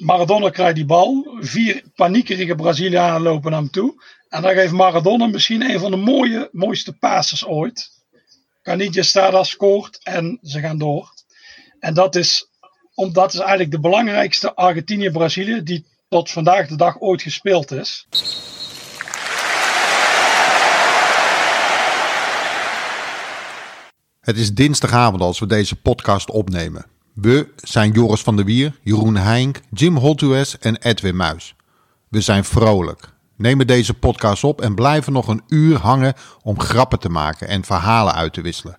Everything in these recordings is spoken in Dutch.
Maradona krijgt die bal. Vier paniekerige Brazilianen lopen naar hem toe. En dan geeft Maradona misschien een van de mooiste passes ooit. Canidia Stada scoort en ze gaan door. En dat is, omdat is eigenlijk de belangrijkste Argentinië-Brazilië die tot vandaag de dag ooit gespeeld is. Het is dinsdagavond als we deze podcast opnemen. We zijn Joris van der Wier, Jeroen Heink, Jim Holtues en Edwin Muis. We zijn vrolijk, nemen deze podcast op en blijven nog een uur hangen om grappen te maken en verhalen uit te wisselen.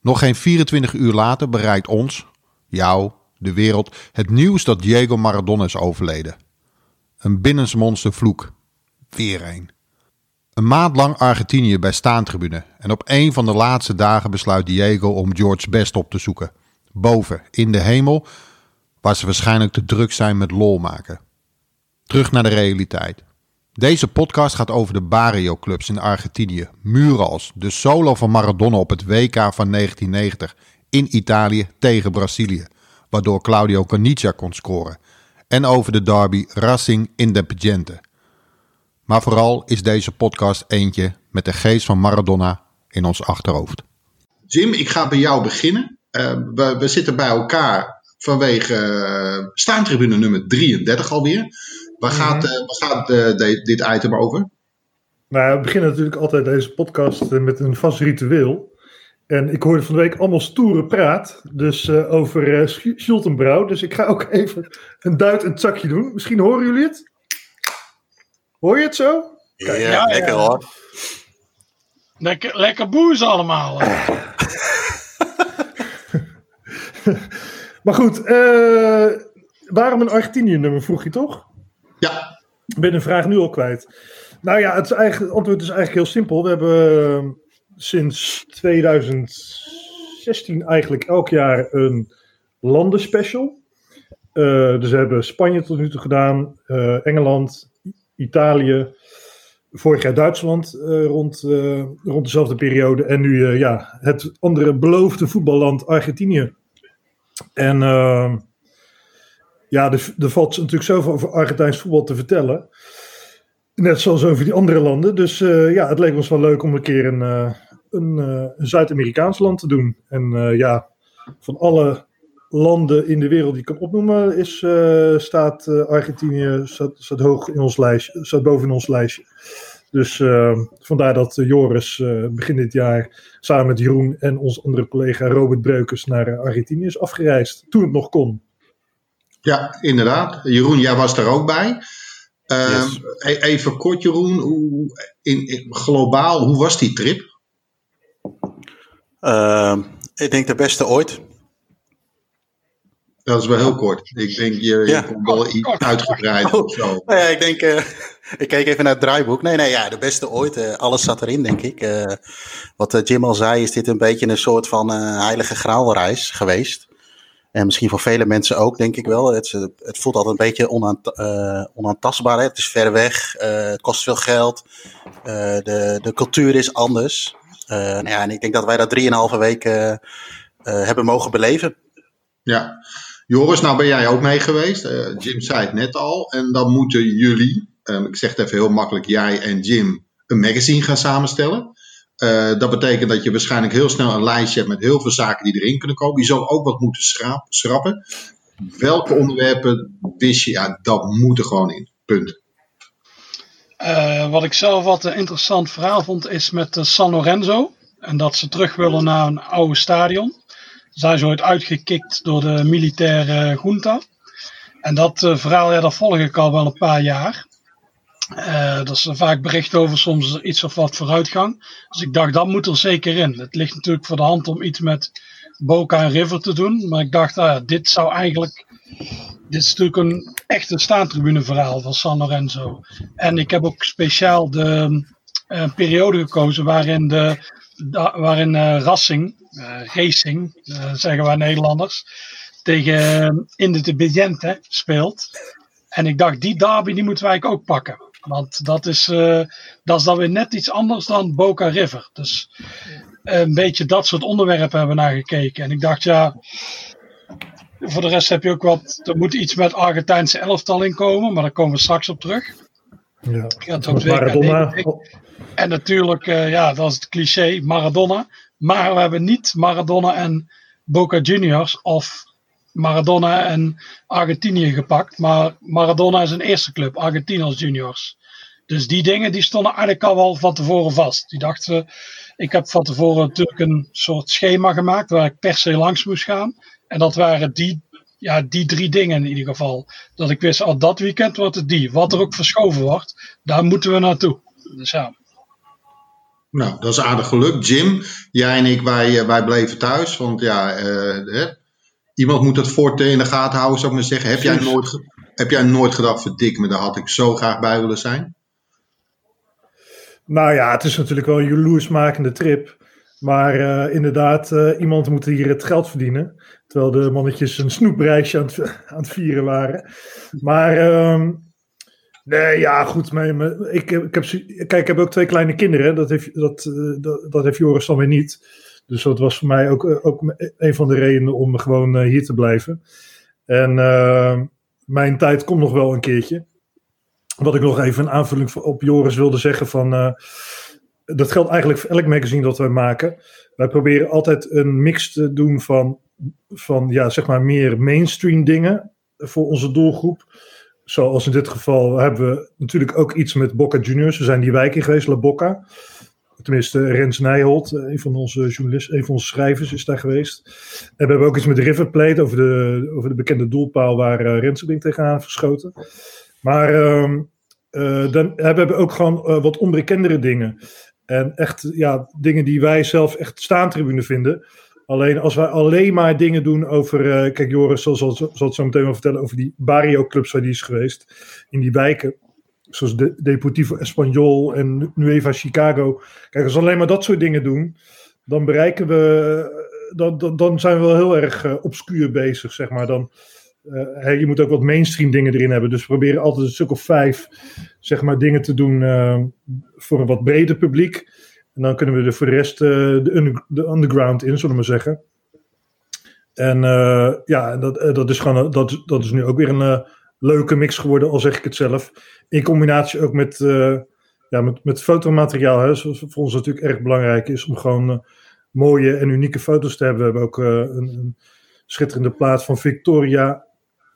Nog geen 24 uur later bereikt ons, jou, de wereld, het nieuws dat Diego Maradona is overleden. Een binnensmonster vloek. Weer een. Een maand lang Argentinië bij staantribune en op een van de laatste dagen besluit Diego om George Best op te zoeken. Boven, in de hemel, waar ze waarschijnlijk te druk zijn met lol maken. Terug naar de realiteit. Deze podcast gaat over de Barrio-clubs in Argentinië. Murals, de solo van Maradona op het WK van 1990 in Italië tegen Brazilië, waardoor Claudio Caniggia kon scoren. En over de derby Racing Independiente. Maar vooral is deze podcast eentje met de geest van Maradona in ons achterhoofd. Jim, ik ga bij jou beginnen. Uh, we, we, zitten bij elkaar vanwege uh, staantribune nummer 33 alweer. Waar gaat, uh, waar gaat de, dit item over? Nou, we beginnen natuurlijk altijd deze podcast met een vast ritueel. En ik hoorde van de week allemaal stoere praat. Dus uh, over uh, Schultenbrouw. Dus ik ga ook even een duit en zakje doen. Misschien horen jullie het? Hoor je het zo? Ja, ja lekker ja. hoor. Lekker, lekker boers allemaal. maar goed, uh, waarom een Argentinië-nummer vroeg je toch? Ja. Ik ben de vraag nu al kwijt. Nou ja, het, is eigenlijk, het antwoord is eigenlijk heel simpel. We hebben sinds 2016 eigenlijk elk jaar een landenspecial. Uh, dus we hebben Spanje tot nu toe gedaan, uh, Engeland, Italië, vorig jaar Duitsland uh, rond, uh, rond dezelfde periode. En nu uh, ja, het andere beloofde voetballand Argentinië. En ja, er, er, valt natuurlijk zoveel over Argentijns voetbal te vertellen. Net zoals over die andere landen. Dus ja, het leek ons wel leuk om een keer een, een, een Zuid-Amerikaans land te doen. En ja, van alle landen in de wereld die ik kan opnoemen, is, staat Argentinië staat, hoog in ons lijstje, staat boven in ons lijstje. Dus uh, vandaar dat Joris begin dit jaar samen met Jeroen en onze andere collega Robert Breukers naar Argentinië is afgereisd. Toen het nog kon. Ja, inderdaad. Jeroen, jij was daar ook bij. Yes. Even kort, Jeroen. Hoe, in, in, globaal, hoe was die trip? ik denk de beste ooit. Dat is wel heel kort. Ik denk, je, ja. je komt wel iets uitgebreid oh. of zo. Nou ja, ik denk, uh, ik keek even naar het draaiboek. Nee, nee, ja, de beste ooit. Uh, alles zat erin, denk ik. Uh, wat Jim al zei, is dit een beetje een soort van heilige graalreis geweest. En misschien voor vele mensen ook, denk ik wel. Het, het voelt altijd een beetje onaant, onaantastbaar. Hè? Het is ver weg, het kost veel geld. de, de cultuur is anders. nou ja, en ik denk dat wij dat drieënhalve weken hebben mogen beleven. Ja, Joris, nou ben jij ook mee geweest. Uh, Jim zei het net al. En dan moeten jullie, um, ik zeg het even heel makkelijk, jij en Jim, een magazine gaan samenstellen. Uh, dat betekent dat je waarschijnlijk heel snel een lijstje hebt met heel veel zaken die erin kunnen komen. Je zal ook wat moeten schrappen. Welke onderwerpen wist je, ja, dat moet er gewoon in. Punt. Uh, wat ik zelf wat een interessant verhaal vond, is met San Lorenzo. En dat ze terug willen naar een oude stadion zijn ze ooit uitgekikt door de militaire junta. En dat uh, verhaal, ja, dat volg ik al wel een paar jaar. Uh, dat is vaak bericht over soms iets of wat vooruitgang. Dus ik dacht, dat moet er zeker in. Het ligt natuurlijk voor de hand om iets met Boca en River te doen. Maar ik dacht, ah, dit zou eigenlijk... Dit is natuurlijk een echte staantribune verhaal van San Lorenzo. En ik heb ook speciaal de uh, periode gekozen waarin, de, waarin Rassing, Racing, uh, zeggen wij Nederlanders, tegen Independiente speelt. En ik dacht, die derby die moeten wij ook pakken. Want dat is, dat is dan weer net iets anders dan Boca River. Dus een beetje dat soort onderwerpen hebben we naar gekeken. En ik dacht, ja, voor de rest heb je ook wat. Er moet iets met Argentijnse elftal in komen, maar daar komen we straks op terug. Ja. Ja, Maradona. 92. En natuurlijk, eh, ja, dat is het cliché, Maradona. Maar we hebben niet Maradona en Boca Juniors of Maradona en Argentinië gepakt. Maar Maradona is een eerste club, Argentinos Juniors. Dus die dingen die stonden eigenlijk al wel van tevoren vast. Die dachten, ik heb van tevoren natuurlijk een soort schema gemaakt waar ik per se langs moest gaan. En dat waren die, ja, die drie dingen in ieder geval. Dat ik wist, al dat weekend wordt het die. Wat er ook verschoven wordt, daar moeten we naartoe. Dus ja. Nou, dat is aardig geluk. Jim, jij en ik, wij, eh, wij bleven thuis. Want ja, eh, iemand moet het fort in de gaten houden, zou ik maar zeggen. Heb jij nooit, heb jij nooit gedacht, verdik me, daar had ik zo graag bij willen zijn? Nou ja, het is natuurlijk wel een jaloersmakende trip. Maar eh, inderdaad, eh, iemand moet hier het geld verdienen. Terwijl de mannetjes een snoepreisje aan het, aan het vieren waren. Maar ehm, nee, ja, goed. Ik, ik heb, kijk, ik heb ook twee kleine kinderen. Dat heeft, dat, eh, dat, dat heeft Joris dan weer niet. Dus dat was voor mij ook, eh, ook een van de redenen om gewoon eh, hier te blijven. En mijn tijd komt nog wel een keertje. Wat ik nog even een aanvulling op Joris wilde zeggen van... dat geldt eigenlijk voor elk magazine dat wij maken. Wij proberen altijd een mix te doen van, van ja, zeg maar meer mainstream dingen voor onze doelgroep. Zoals in dit geval hebben we natuurlijk ook iets met Boca Juniors. We zijn die wijk in geweest, La Boca. Tenminste, Rens Nijholt, eh, een van onze journalisten, een van onze schrijvers, is daar geweest. En we hebben ook iets met River Plate over de, over de bekende doelpaal waar eh, Rens ding tegenaan heeft geschoten. Maar ehm, eh, dan hebben we ook gewoon eh, wat onbekendere dingen. En echt, ja, dingen die wij zelf echt staantribune vinden. Alleen als wij alleen maar dingen doen over. eh, kijk, Joris zal, zal, het zo meteen wel vertellen over die barrio-clubs waar die is geweest. In die wijken. Zoals de Deportivo Español en Nueva Chicago. Kijk, als we alleen maar dat soort dingen doen. Dan bereiken we. Dan, dan, dan zijn we wel heel erg eh, obscuur bezig, zeg maar. Dan, eh, je moet ook wat mainstream dingen erin hebben. Dus we proberen altijd een stuk of vijf zeg maar, dingen te doen eh, voor een wat breder publiek. En dan kunnen we er voor de rest eh, de, de underground in, zullen we maar zeggen. En eh, ja, dat, eh, dat, is gewoon, dat, dat is nu ook weer een leuke mix geworden, al zeg ik het zelf. In combinatie ook met, ja, met, met fotomateriaal, hè, zoals voor ons natuurlijk erg belangrijk is om gewoon mooie en unieke foto's te hebben. We hebben ook een, schitterende plaat van Victoria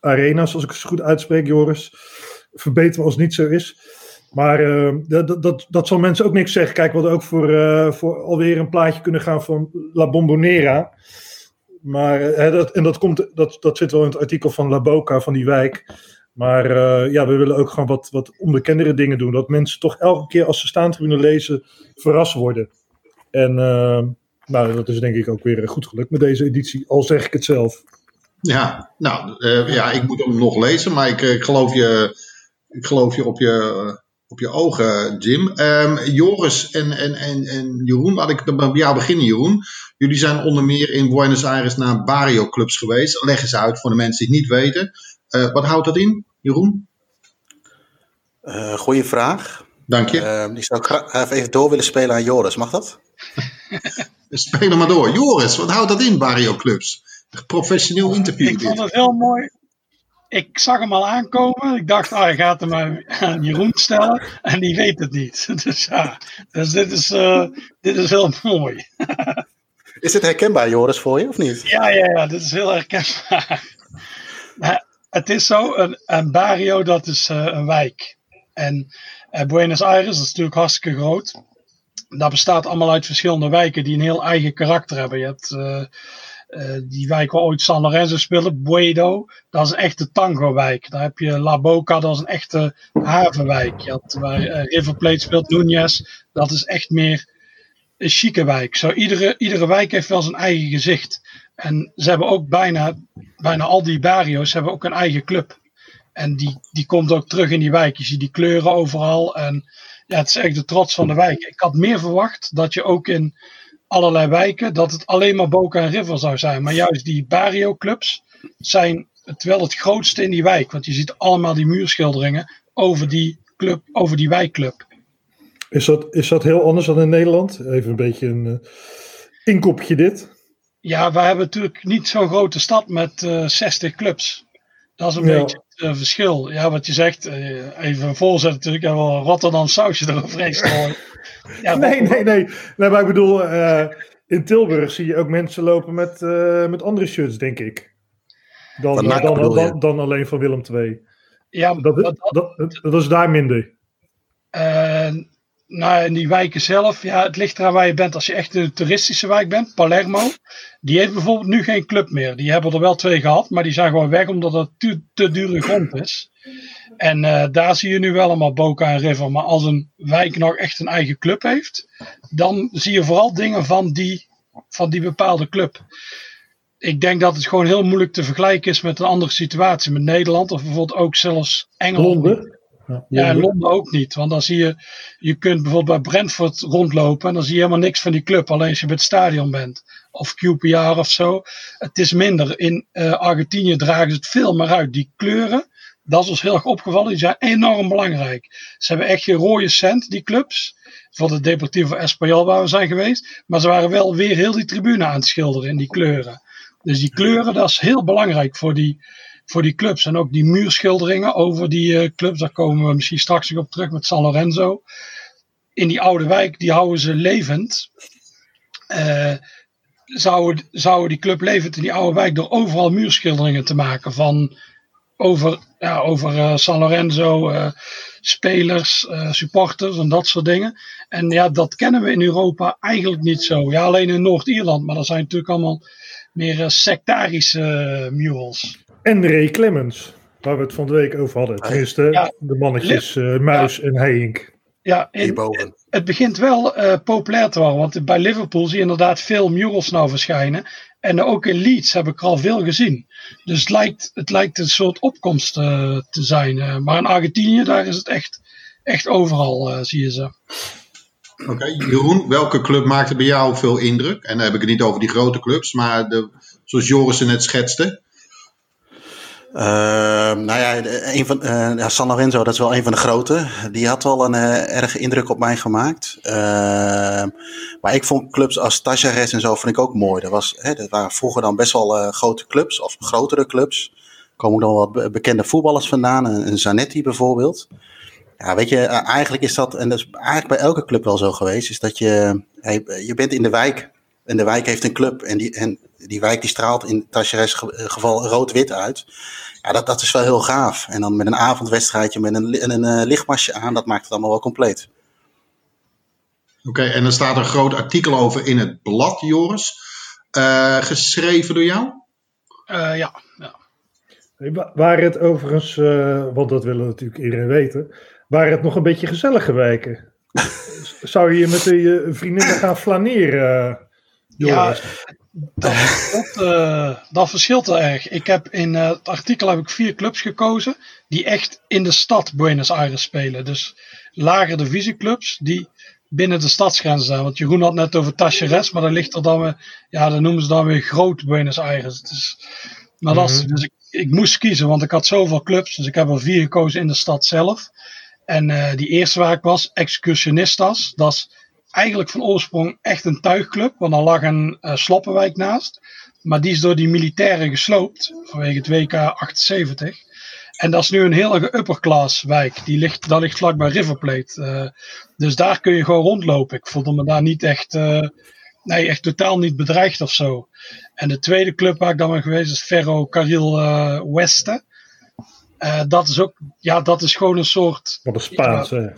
Arenas, als ik het goed uitspreek, Joris. Verbeter me als het niet zo is. Maar eh, dat, dat- dat, zal mensen ook niks zeggen. Kijk, we hadden ook voor, eh, voor alweer een plaatje kunnen gaan van La Bombonera. Maar, eh, dat, en dat, komt, dat, dat zit wel in het artikel van La Boca, van die wijk. Maar eh, ja, we willen ook gewoon wat, wat onbekendere dingen doen. Dat mensen toch elke keer als ze staantribune lezen, verrast worden. En eh, nou, dat is denk ik ook weer goed gelukt met deze editie. Al zeg ik het zelf. Ja, nou, ja, ik moet hem nog lezen, maar ik, ik, geloof, je, ik geloof je op je, op je ogen, Jim. Ehm, Joris en, en, en, en Jeroen, laat ik bij jou beginnen, Jeroen. Jullie zijn onder meer in Buenos Aires naar barrio-clubs geweest. Leg eens uit voor de mensen die het niet weten. Eh, wat houdt dat in, Jeroen? Eh goeie vraag. Dank je. Eh, die zou ik gra- even door willen spelen aan Joris. Mag dat? Speel er maar door. Joris, wat houdt dat in, barrio-clubs? Professioneel interview Ik vond het heel mooi. Ik zag hem al aankomen. Ik dacht, ah, hij gaat hem aan- aan Jeroen stellen. En die weet het niet. Dus ja, dus dit, is, eh, dit is heel mooi. Is dit herkenbaar, Joris, voor je of niet? Ja, ja, ja, dit is heel herkenbaar. Maar het is zo, een, een barrio dat is eh, een wijk. En eh, Buenos Aires, is natuurlijk hartstikke groot. Dat bestaat allemaal uit verschillende wijken die een heel eigen karakter hebben. Je hebt eh, eh, die wijk waar ooit San Lorenzo speelde, Buedo, dat is een echte tango-wijk. Daar heb je La Boca, dat is een echte havenwijk. Je had eh, River Plate speelt, Núñez, dat is echt meer een chique wijk. Zo, iedere, iedere wijk heeft wel zijn eigen gezicht. En ze hebben ook bijna, bijna al die barrio's hebben ook een eigen club. En die, die komt ook terug in die wijk. Je ziet die kleuren overal. En ja, het is echt de trots van de wijk. Ik had meer verwacht dat je ook in allerlei wijken, dat het alleen maar Boca en River zou zijn. Maar juist die barrio clubs zijn het wel het grootste in die wijk. Want je ziet allemaal die muurschilderingen over die club, over die wijkclub. Is dat, is dat heel anders dan in Nederland? Even een beetje een eh, inkopje dit. Ja, wij hebben natuurlijk niet zo'n grote stad met uh, 60 clubs. Dat is een Ja. beetje het eh, verschil. Ja, wat je zegt, eh, even een voorzet natuurlijk, en wel een Rotterdam sausje eroverheen strooien. Ja, Nee, nee, nee. nee maar ik bedoel, eh, in Tilburg zie je ook mensen lopen met, eh, met andere shirts, denk ik. Dan, dan, dan, alleen van Willem II. Ja, Dat, dat, dat- is daar minder. Eh, nou, in die wijken zelf, ja, het ligt eraan waar je bent. Als je echt een toeristische wijk bent, Palermo, die heeft bijvoorbeeld nu geen club meer. Die hebben er wel twee gehad, maar die zijn gewoon weg omdat het te, dure grond is. En eh, daar zie je nu wel allemaal Boca en River. Maar als een wijk nog echt een eigen club heeft, dan zie je vooral dingen van die, van die bepaalde club. Ik denk dat het gewoon heel moeilijk te vergelijken is met een andere situatie. Met Nederland of bijvoorbeeld ook zelfs Engeland. Ja, Ja, en Londen. Londen ook niet. Want dan zie je, je kunt bijvoorbeeld bij Brentford rondlopen en dan zie je helemaal niks van die club. Alleen als je bij het stadion bent. Of QPR of zo. Het is minder. In eh, Argentinië dragen ze het veel meer uit. Die kleuren, dat is ons heel erg opgevallen. Die zijn enorm belangrijk. Ze hebben echt geen rode cent, die clubs. Voor de Deportivo Espanyol waar we zijn geweest. Maar ze waren wel weer heel die tribune aan het schilderen in die kleuren. Dus die kleuren, dat is heel belangrijk voor die, voor die clubs. En ook die muurschilderingen over die eh, clubs, daar komen we misschien straks nog op terug met San Lorenzo. In die oude wijk, die houden ze levend. Eh, zouden, zouden die club levend in die oude wijk door overal muurschilderingen te maken van over, ja, over eh, San Lorenzo, spelers, supporters en dat soort dingen. En ja, dat kennen we in Europa eigenlijk niet zo. Ja, alleen in Noord-Ierland, maar dat zijn natuurlijk allemaal meer sectarische murals. En Ray Clemens, waar we het van de week over hadden. Tenminste, Ja. de mannetjes eh, Muis en Heink. Ja, in, Hierboven. het begint wel eh, populair te worden. Want bij Liverpool zie je inderdaad veel murals nou verschijnen. En ook in Leeds heb ik er al veel gezien. Dus het lijkt, het lijkt een soort opkomst eh, te zijn. eh. maar in Argentinië, daar is het echt, echt overal, eh, zie je ze. Oké, Jeroen, welke club maakte bij jou veel indruk? En dan heb ik het niet over die grote clubs, maar de, zoals Joris er net schetste. Ehm, nou ja, een van, eh, San Lorenzo, dat is wel een van de grote. Die had wel een eh, erge indruk op mij gemaakt. Ehm, maar ik vond clubs als Tajares en zo vond ik ook mooi. Dat, was, hè, dat waren vroeger dan best wel eh, grote clubs, of grotere clubs. Er komen dan wat be- bekende voetballers vandaan, een, Zanetti bijvoorbeeld. Ja, weet je, eigenlijk is dat, en dat is eigenlijk bij elke club wel zo geweest, is dat je, je bent in de wijk. En de wijk heeft een club. En die, en die wijk die straalt in Tajares ge- geval rood-wit uit. Ja, dat, dat is wel heel gaaf. En dan met een avondwedstrijdje met een, en een eh, lichtmasje aan, dat maakt het allemaal wel compleet. Oké, en er staat een groot artikel over in het blad, Joris. Eh, geschreven door jou? Eh, ja, ja. Hey, wa- Waren het overigens, eh, want dat willen natuurlijk iedereen weten, waren het nog een beetje gezellige wijken? Zou je met je vriendinnen gaan flaneren, eh, Ja, Joris? Dat, dat, eh, dat verschilt wel erg. Ik heb in eh, het artikel heb ik vier clubs gekozen die echt in de stad Buenos Aires spelen. Dus lagere divisieclubs die binnen de stadsgrenzen zijn. Want Jeroen had net over Tacheres, maar dan ligt er dan weer, ja, dan noemen ze dan weer groot Buenos Aires. Is, maar Mhm. dus ik, ik moest kiezen, want ik had zoveel clubs. Dus ik heb er vier gekozen in de stad zelf. En eh, die eerste waar ik was, Excursionistas. Dat is eigenlijk van oorsprong echt een tuigclub. Want er lag een eh, sloppenwijk naast. Maar die is door die militairen gesloopt. Vanwege het WK 78. En dat is nu een hele upperclass wijk. Die ligt, dat ligt vlakbij River Plate. Eh, dus daar kun je gewoon rondlopen. Ik voelde me daar niet echt, eh, nee, echt totaal niet bedreigd of zo. En de tweede club waar ik dan ben geweest is Ferro Carril eh Weste. Eh, dat is ook, ja, dat is gewoon een soort Wat een Spaans, hè?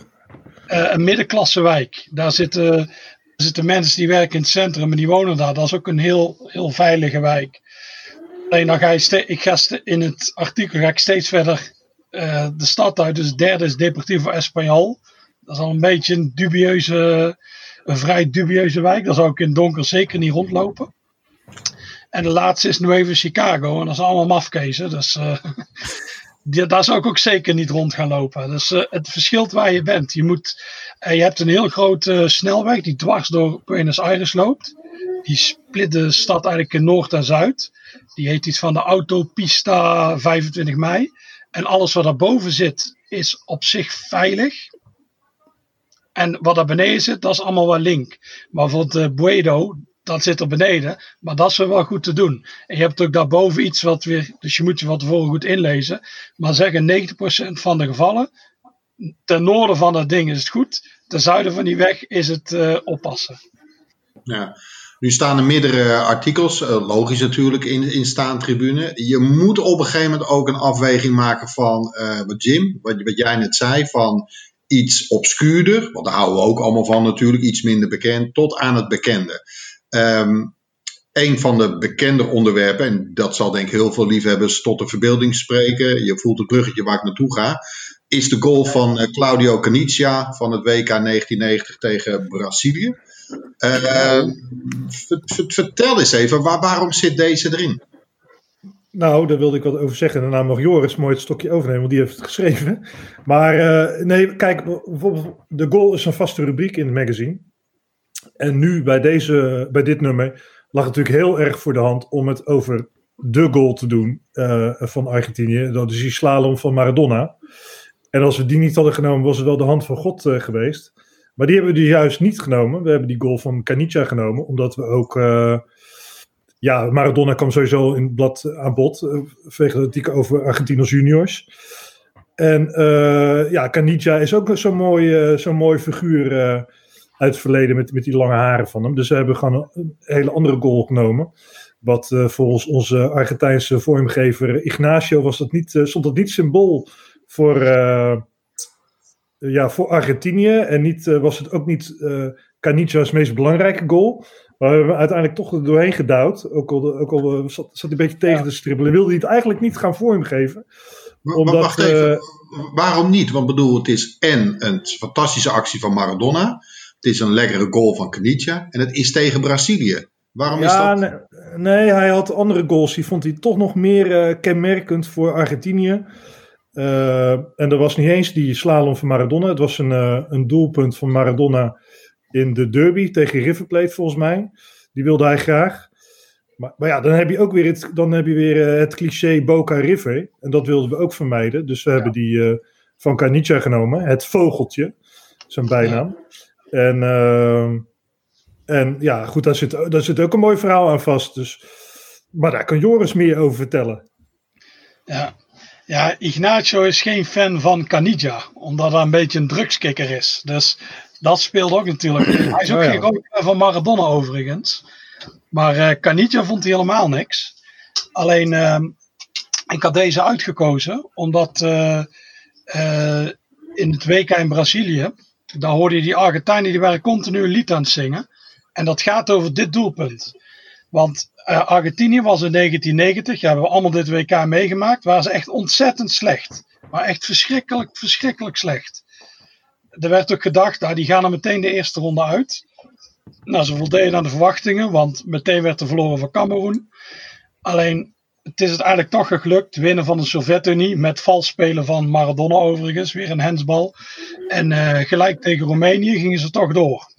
Eh, een middenklasse wijk. Daar zitten, daar zitten mensen die werken in het centrum en die wonen daar. Dat is ook een heel, heel veilige wijk. Alleen dan ga je ik ga in het artikel ga ik steeds verder eh, de stad uit. Dus het derde is Deportivo Espanyol. Dat is al een beetje een dubieuze, een vrij dubieuze wijk. Daar zou ik in het donker zeker niet rondlopen. En de laatste is Nuevo Chicago. En dat is allemaal mafkezen. Dus eh, daar zou ik ook zeker niet rond gaan lopen. Dus eh, het verschilt waar je bent. Je, moet, eh, je hebt een heel grote snelweg die dwars door Buenos Aires loopt. Die split de stad eigenlijk in Noord en Zuid. Die heet iets van de Autopista 25 mei. En alles wat daarboven zit is op zich veilig. En wat daar beneden zit, dat is allemaal wel link. Maar voor de Buedo, dat zit er beneden. Maar dat is wel goed te doen. En je hebt ook daarboven iets wat weer, dus je moet je wat tevoren goed inlezen. Maar zeggen 90% van de gevallen, ten noorden van dat ding is het goed. Ten zuiden van die weg is het uh, oppassen. Ja. Nu staan er meerdere artikels, uh, logisch natuurlijk, in, in staantribune. Je moet op een gegeven moment ook een afweging maken van uh, wat Jim, wat, wat jij net zei, van iets obscuurder, want daar houden we ook allemaal van natuurlijk, iets minder bekend, tot aan het bekende. Um, een van de bekende onderwerpen, en dat zal denk ik heel veel liefhebbers tot de verbeelding spreken, je voelt het bruggetje waar ik naartoe ga, is de goal van uh, Claudio Canizia van het WK 1990 tegen Brazilië. Uh, vertel eens even, waar, waarom zit deze erin? Nou, daar wilde ik wat over zeggen. Daarna mag Joris mooi het stokje overnemen, want die heeft het geschreven. Maar uh, nee, kijk, bijvoorbeeld de goal is een vaste rubriek in het magazine. En nu bij, deze, bij dit nummer lag het natuurlijk heel erg voor de hand om het over de goal te doen uh, van Argentinië. Dat is die slalom van Maradona. En als we die niet hadden genomen, was het wel de hand van God uh, geweest. Maar die hebben we dus juist niet genomen. We hebben die goal van Canicia genomen, omdat we ook ja, Maradona kwam sowieso in het blad aan bod. Uh, artikel over Argentinos juniors. En ja, Canija is ook zo'n mooi, zo'n mooi figuur uit het verleden met, met die lange haren van hem. Dus we hebben gewoon een, hele andere goal genomen. Wat volgens onze Argentijnse vormgever Ignacio was dat niet, stond dat niet symbool voor, ja, voor Argentinië. En niet, was het ook niet Canicha's meest belangrijke goal. Maar we hebben uiteindelijk toch er doorheen gedouwd. Ook al, ook al zat, zat hij een beetje tegen te stribbelen. Wilde hij het eigenlijk niet gaan vormgeven. Maar, omdat, wacht even, uh, waarom niet? Want bedoel, het is en een fantastische actie van Maradona. Het is een lekkere goal van Caniggia. En het is tegen Brazilië. Waarom ja, is dat? Nee, nee, hij had andere goals. Die vond hij toch nog meer uh, kenmerkend voor Argentinië. Uh, en dat was niet eens die slalom van Maradona. Het was een, een doelpunt van Maradona in de derby tegen River Plate volgens mij. Die wilde hij graag. Maar, maar ja, dan heb je ook weer het, dan heb je weer, het cliché Boca River. En dat wilden we ook vermijden. Dus we ja. hebben die van Canicia genomen. Het vogeltje. Zijn bijnaam. Ja. En, uh, en ja, goed, daar zit, daar zit ook een mooi verhaal aan vast. Dus, maar daar kan Joris meer over vertellen. Ja, ja, Ignacio is geen fan van Canija, omdat hij een beetje een drugskikker is. Dus dat speelt ook natuurlijk. Hij is ook oh, ja. geen groot van Maradona overigens. Maar uh, vond hij helemaal niks. Alleen, uh, ik had deze uitgekozen omdat uh, in het WK in Brazilië, daar hoorde je die Argentijnen, die waren continu een lied aan het zingen. En dat gaat over dit doelpunt. Want Argentinië was in 1990, ja, hebben we allemaal dit WK meegemaakt, waren ze echt ontzettend slecht. Maar echt verschrikkelijk, verschrikkelijk slecht er werd ook gedacht, nou, die gaan er meteen de eerste ronde uit. Nou, ze voldeden aan de verwachtingen, want meteen werd er verloren van Cameroen. Alleen, het is het eigenlijk toch gelukt. Winnen van de Sovjet-Unie met vals spelen van Maradona overigens, weer een hensbal. En uh, gelijk tegen Roemenië gingen ze toch door.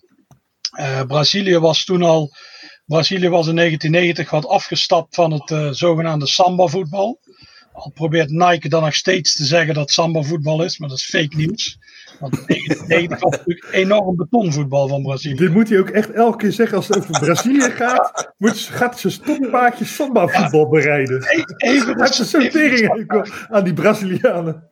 Uh, Brazilië was toen al, Brazilië was in 1990 wat afgestapt van het uh, zogenaamde samba voetbal. Al probeert Nike dan nog steeds te zeggen dat samba voetbal is, maar dat is fake nieuws. Want nee, was natuurlijk enorm betonvoetbal van Brazilië. Dit moet hij ook echt elke keer zeggen als het over Brazilië gaat. Moet, gaat zijn stoppaardje samba voetbal bereiden. Even de sortering aan die Brazilianen.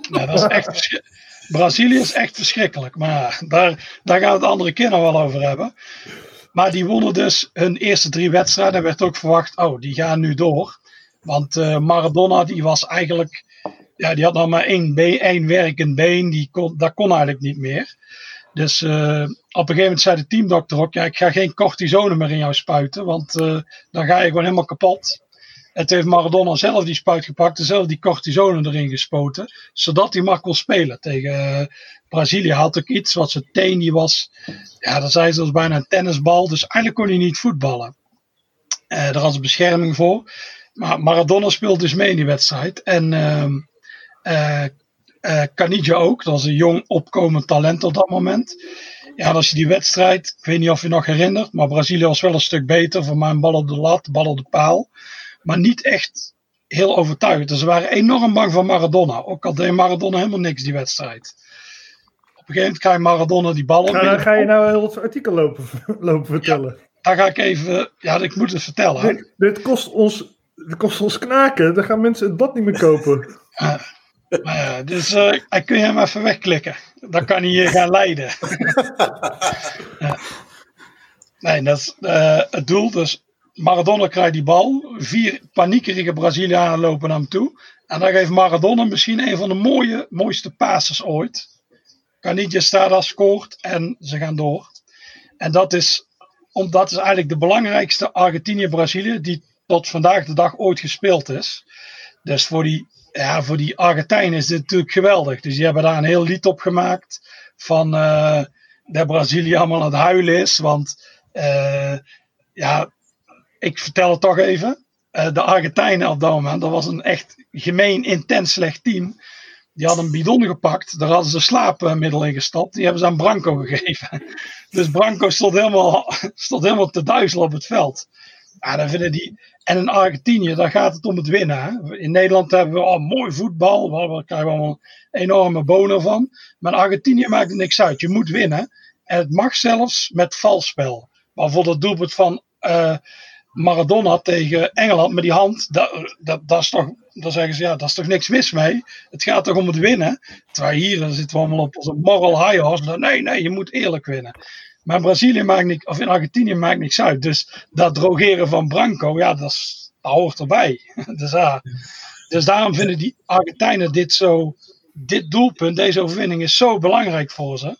Ja, dat is echt Brazilië is echt verschrikkelijk. Maar daar, daar gaan we het andere keer nog wel over hebben. Maar die wonnen dus hun eerste drie wedstrijden. Er werd ook verwacht, oh, die gaan nu door. Want uh, Maradona die was eigenlijk ja, die had nog maar één, been, één werkend been. Die kon, dat kon eigenlijk niet meer. Dus uh, op een gegeven moment zei de teamdokter ook: ja, ik ga geen cortisone meer in jou spuiten, want uh, dan ga je gewoon helemaal kapot. Het heeft Maradona zelf die spuit gepakt en zelf die cortisone erin gespoten, zodat hij maar kon spelen tegen uh, Brazilië. Had ook iets wat zijn teen die was, ja, dat zei ze als bijna een tennisbal, dus eigenlijk kon hij niet voetballen. daar had ze bescherming voor. Maar Maradona speelde dus mee in die wedstrijd. En uh, ook, dat was een jong opkomend talent op dat moment. Ja, als je die wedstrijd, ik weet niet of je nog herinnert, maar Brazilië was wel een stuk beter. Voor mij een bal op de lat, bal op de paal. Maar niet echt heel overtuigend. Dus ze waren enorm bang van Maradona. Ook al deed Maradona helemaal niks die wedstrijd. Op een gegeven moment krijg je Maradona die bal op. Ga, ga je nou heel het artikel lopen, lopen vertellen? daar ga ik even, ja, ik moet het vertellen. Dit, dit kost ons, dit kost ons knaken. Dan gaan mensen het bad niet meer kopen. Maar ja, dus eh, hij kun je hem even wegklikken. Dan kan hij je gaan leiden. Ja. Nee, dat is eh, het doel. Dus Maradona krijgt die bal. Vier paniekerige Brazilianen lopen naar hem toe. En dan geeft Maradona misschien een van de mooie, mooiste passes ooit. Canilla Stada scoort en ze gaan door. En dat is, omdat is eigenlijk de belangrijkste Argentinië-Brazilië die tot vandaag de dag ooit gespeeld is. Dus voor die, ja, voor die Argentijnen is dit natuurlijk geweldig. Dus die hebben daar een heel lied op gemaakt. Van eh dat Brazilië allemaal aan het huilen is. Want eh, ja, ik vertel het toch even. Eh, de Argentijnen op dat moment, dat was een echt gemeen, intens slecht team. Die hadden een bidon gepakt, daar hadden ze slaapmiddel in gestopt. Die hebben ze aan Branco gegeven. Dus Branco stond helemaal, stond helemaal te duizelen op het veld. Ja, vinden die, en in Argentinië, daar gaat het om het winnen. In Nederland hebben we al mooi voetbal, we krijgen we allemaal enorme bonen van. Maar in Argentinië maakt het niks uit. Je moet winnen. En het mag zelfs met valspel. Maar voor het doelpunt van eh, Maradona tegen Engeland met die hand, dat, dat, dat is toch, dan zeggen ze ja, daar is toch niks mis mee. Het gaat toch om het winnen. Terwijl hier dan zitten we allemaal op onze moral high horse. Nee, nee, je moet eerlijk winnen. Maar in Brazilië maakt niks, of in Argentinië maakt niks uit. Dus dat drogeren van Branco, ja, dat, is, dat hoort erbij. dus, ja. dus daarom vinden die Argentijnen dit zo, dit doelpunt, deze overwinning is zo belangrijk voor ze.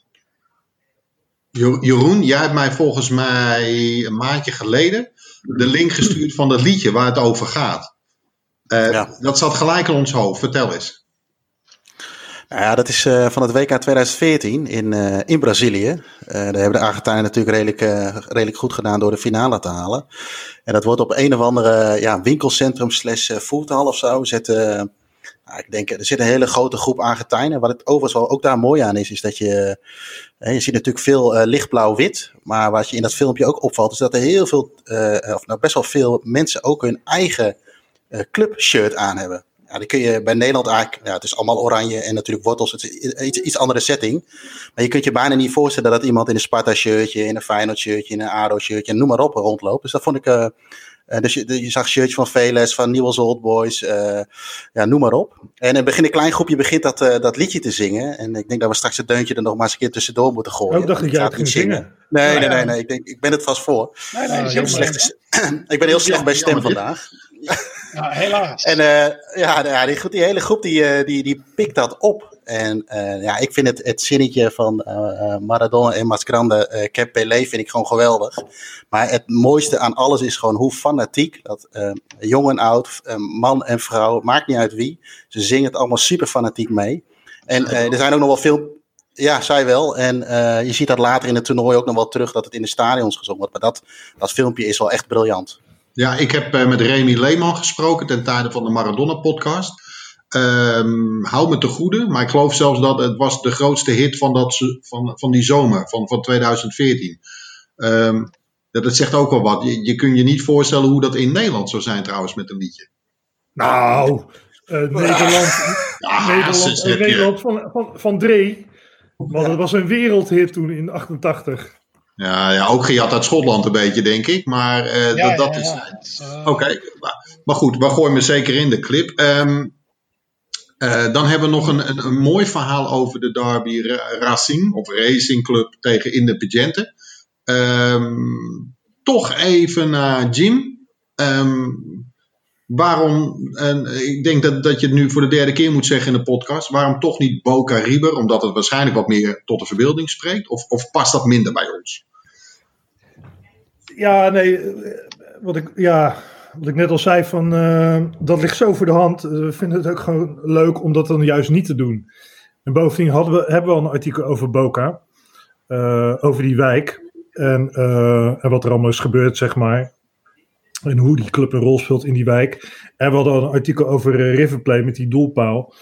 Jeroen, jij hebt mij volgens mij een maandje geleden de link gestuurd van dat liedje waar het over gaat. Eh, Ja. Dat zat gelijk in ons hoofd. Vertel eens. Nou ja, dat is eh, van het WK 2014 in, eh, in Brazilië. Eh, daar hebben de Argentijnen natuurlijk redelijk, redelijk goed gedaan door de finale te halen. En dat wordt op een of andere ja, winkelcentrum slash voerthal of zo. Zet, eh, nou, ik denk, er zit een hele grote groep Argentijnen. Wat het overigens wel ook daar mooi aan is, is dat je... je ziet natuurlijk veel lichtblauw-wit. Maar wat je in dat filmpje ook opvalt, is dat er heel veel, of nou best wel veel mensen ook hun eigen clubshirt aan hebben. Ja, die kun je bij Nederland eigenlijk, ja, het is allemaal oranje en natuurlijk wortels, het is iets, iets andere setting. Maar je kunt je bijna niet voorstellen dat iemand in een Sparta-shirtje, in een Feyenoord-shirtje, in een ADO-shirtje, noem maar op, rondloopt. Dus dat vond ik, eh, eh, dus je, je zag shirtjes van Veles, van Newell's Old Boys, eh, ja, noem maar op. En in begin een klein groepje begint dat, dat liedje te zingen. En ik denk dat we straks het deuntje er nog maar eens een keer tussendoor moeten gooien. Ik dacht dat Ik niet ging zingen. Nee, Ja, nee, ja. nee, nee. Ik, denk, ik ben het vast voor. Nee, nee, Ik, slechte, ik ben heel slecht bij stem vandaag. Ja, helaas. En eh, ja, nou ja die, die hele groep die, eh, die, die pikt dat op. En eh, ja, ik vind het, het zinnetje van Maradona en Masgrande, eh Cap Pelé, vind ik gewoon geweldig. Maar het mooiste aan alles is gewoon hoe fanatiek dat jong en oud, man en vrouw, maakt niet uit wie. Ze zingen het allemaal super fanatiek mee. En er zijn ook nog wel veel. Ja, zij wel. En je ziet dat later in het toernooi ook nog wel terug dat het in de stadions gezongen wordt. Maar dat, dat filmpje is wel echt briljant. Ja, ik heb eh, met Remy Leeman gesproken ten tijde van de Maradona-podcast. Ehm hou me te goede, maar ik geloof zelfs dat het was de grootste hit van, dat, van, van die zomer, van, van 2014. Ehm dat, dat zegt ook wel wat. Je, je kunt je niet voorstellen hoe dat in Nederland zou zijn trouwens met een liedje. Nou, eh, Nederland, Ja, Nederland, eh. Nederland van, van, van Dree. Want het was een wereldhit toen in 88. Ja, ja, ook gejat uit Schotland een beetje, denk ik. Maar eh, Ja, dat, dat ja, is... ja. Eh, Oké, maar, maar goed, we gooien me zeker in de clip. Ehm, eh, dan hebben we nog een, een, een mooi verhaal over de Derby Ra- Racing of Racing Club tegen Independiente. Ehm toch even naar Jim. Ehm, waarom, en ik denk dat, dat je het nu voor de derde keer moet zeggen in de podcast, waarom toch niet Boca River? Omdat het waarschijnlijk wat meer tot de verbeelding spreekt? Of, of past dat minder bij ons? Ja, nee, wat ik, ja, wat ik net al zei, van, eh, dat ligt zo voor de hand. Eh, We vinden het ook gewoon leuk om dat dan juist niet te doen. En bovendien hadden we, hebben we al een artikel over Boca, eh, over die wijk. En, en wat er allemaal is gebeurd, zeg maar. En hoe die club een rol speelt in die wijk. En we hadden al een artikel over eh, River Plate met die doelpaal.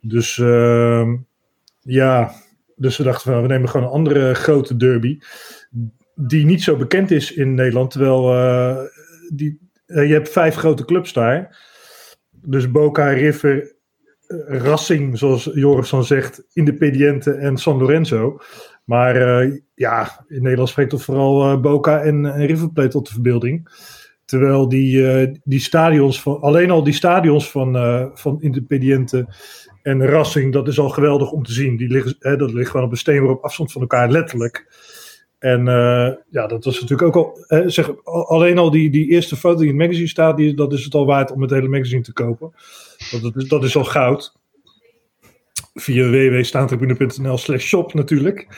Dus ehm, ja, dus we dachten van, we nemen gewoon een andere grote derby die niet zo bekend is in Nederland. Terwijl eh, die, eh, je hebt vijf grote clubs daar. Dus Boca, River, Racing, zoals Joris dan zegt, Independiente en San Lorenzo. Maar ja, in Nederland spreekt toch vooral Boca en, en River Plate tot de verbeelding. Terwijl die, die stadions van, alleen al die stadions van, van Independiente en Racing, dat is al geweldig om te zien. Die liggen, hè, dat ligt gewoon op een steen op afstand van elkaar, letterlijk. En uh, ja, dat was natuurlijk ook al. Eh, zeg, alleen al die, die eerste foto die in het magazine staat, die, dat is het al waard om het hele magazine te kopen. Want dat is, dat is al goud. Via www.staantribune.nl slash shop natuurlijk.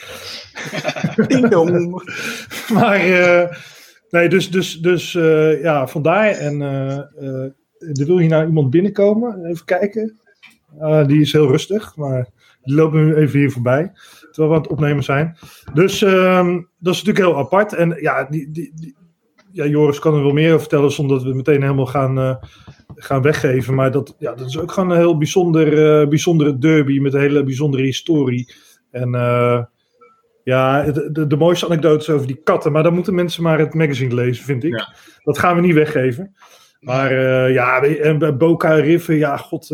Maar uh, nee, dus, dus, dus ja, vandaar. En er wil hier nou iemand binnenkomen. Even kijken. die is heel rustig, maar die lopen nu even hier voorbij terwijl we aan het opnemen zijn. Dus um, dat is natuurlijk heel apart. En ja, die, die, ja, Joris kan er wel meer over vertellen zonder dat we meteen helemaal gaan, gaan weggeven. Maar dat, ja, dat is ook gewoon een heel bijzonder, bijzondere derby met een hele bijzondere historie. En ja, de, de, de, mooiste anekdotes over die katten. Maar dan moeten mensen maar het magazine lezen, vind ik. Ja. Dat gaan we niet weggeven. Maar ja, en Boca River, ja, god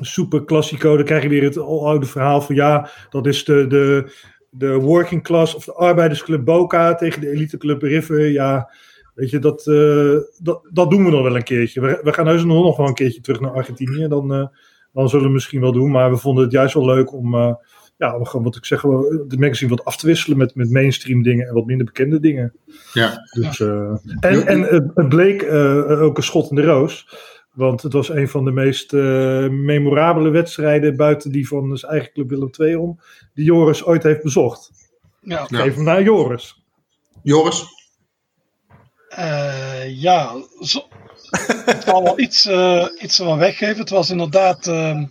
super klassico. Dan krijg je weer het oude verhaal van ja, dat is de, de, de working class of de arbeidersclub Boca tegen de eliteclub River. Ja, weet je, dat, uh, dat, dat doen we nog wel een keertje. We, we gaan heus nog wel een keertje terug naar Argentinië. Dan, uh, dan zullen we misschien wel doen. Maar we vonden het juist wel leuk om, uh, ja, om gewoon wat ik zeg, de magazine wat af te wisselen met, met mainstream dingen en wat minder bekende dingen. Ja. Dus, en en het bleek ook een schot in de roos. Want het was een van de meest uh, memorabele wedstrijden buiten die van zijn eigen club Willem II om, die Joris ooit heeft bezocht. Ja. Geef hem naar Joris. Joris? Uh, ja, zo, ik zal wel iets, uh, iets van weggeven. Het was inderdaad, ehm,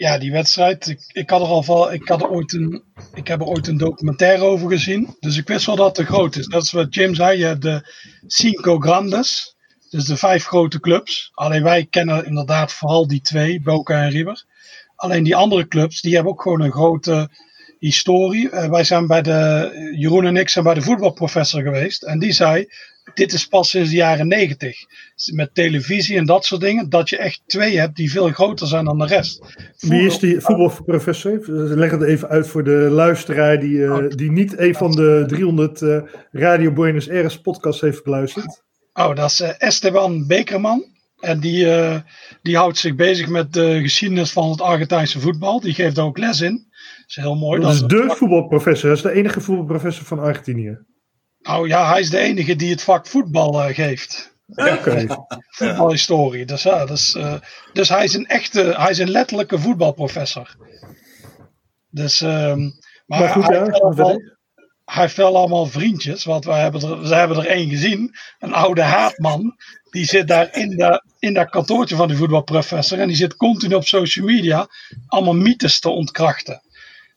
ja, die wedstrijd. Ik, ik, had er al van, ik, had er ooit een, ik heb er ooit een documentaire over gezien. Dus ik wist wel dat het groot is. Dat is wat Jim zei. Je hebt de Cinco Grandes. Dus de vijf grote clubs. Alleen wij kennen inderdaad vooral die twee, Boca en River. Alleen die andere clubs, die hebben ook gewoon een grote historie. Uh, wij zijn bij de, Jeroen en ik zijn bij de voetbalprofessor geweest. En die zei, dit is pas sinds de jaren negentig. Met televisie en dat soort dingen. Dat je echt twee hebt die veel groter zijn dan de rest. Wie is die voetbalprofessor? Leg het even uit voor de luisteraar die, uh, die niet een van de 300 uh, Radio Buenos Aires podcasts heeft geluisterd. Oh, dat is uh, Esteban Bekerman. En die, die houdt zich bezig met de geschiedenis van het Argentijnse voetbal. Die geeft ook les in. Dat is heel mooi. Dat, is de voetbalprofessor. Dat is de enige voetbalprofessor van Argentinië. Nou ja, hij is de enige die het vak voetbal uh, geeft. Okay. Voetbalhistorie. Dus, ja, dus, dus hij is een echte, hij is een letterlijke voetbalprofessor. Dus, um, maar, maar goed, hij, ja, hij heeft wel allemaal vriendjes, want wij hebben er, we hebben er één gezien. Een oude haatman. Die zit daar in, de, in dat kantoortje van de voetbalprofessor. En die zit continu op social media allemaal mythes te ontkrachten.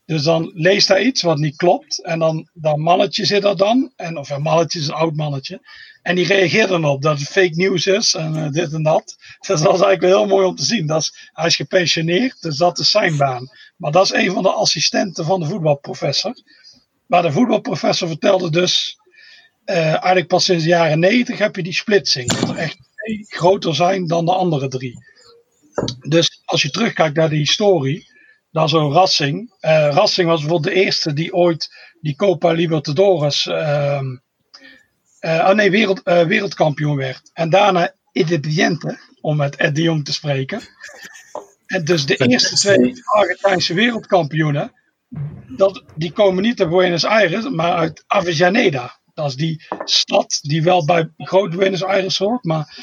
Dus dan leest hij iets wat niet klopt. En dan dat mannetje zit er dan. En, of een mannetje is een oud mannetje. En die reageert dan op dat het fake news is. En uh, dit en dat. Dus dat was eigenlijk wel heel mooi om te zien. Dat is, hij is gepensioneerd. Dus dat is zijn baan. Maar dat is een van de assistenten van de voetbalprofessor. Maar de voetbalprofessor vertelde dus, uh, eigenlijk pas sinds de jaren 90 heb je die splitsing. Dat er echt twee groter zijn dan de andere drie. Dus als je terugkijkt naar de historie, dan zo'n Racing. Uh, Racing was bijvoorbeeld de eerste die ooit die Copa Libertadores, uh, uh, oh nee, wereld, wereldkampioen werd. En daarna Independiente, om met Ed de Jong te spreken. En dus de eerste twee Argentijnse wereldkampioenen, dat, die komen niet uit Buenos Aires, maar uit Avellaneda. Dat is die stad die wel bij Groot Buenos Aires hoort, maar,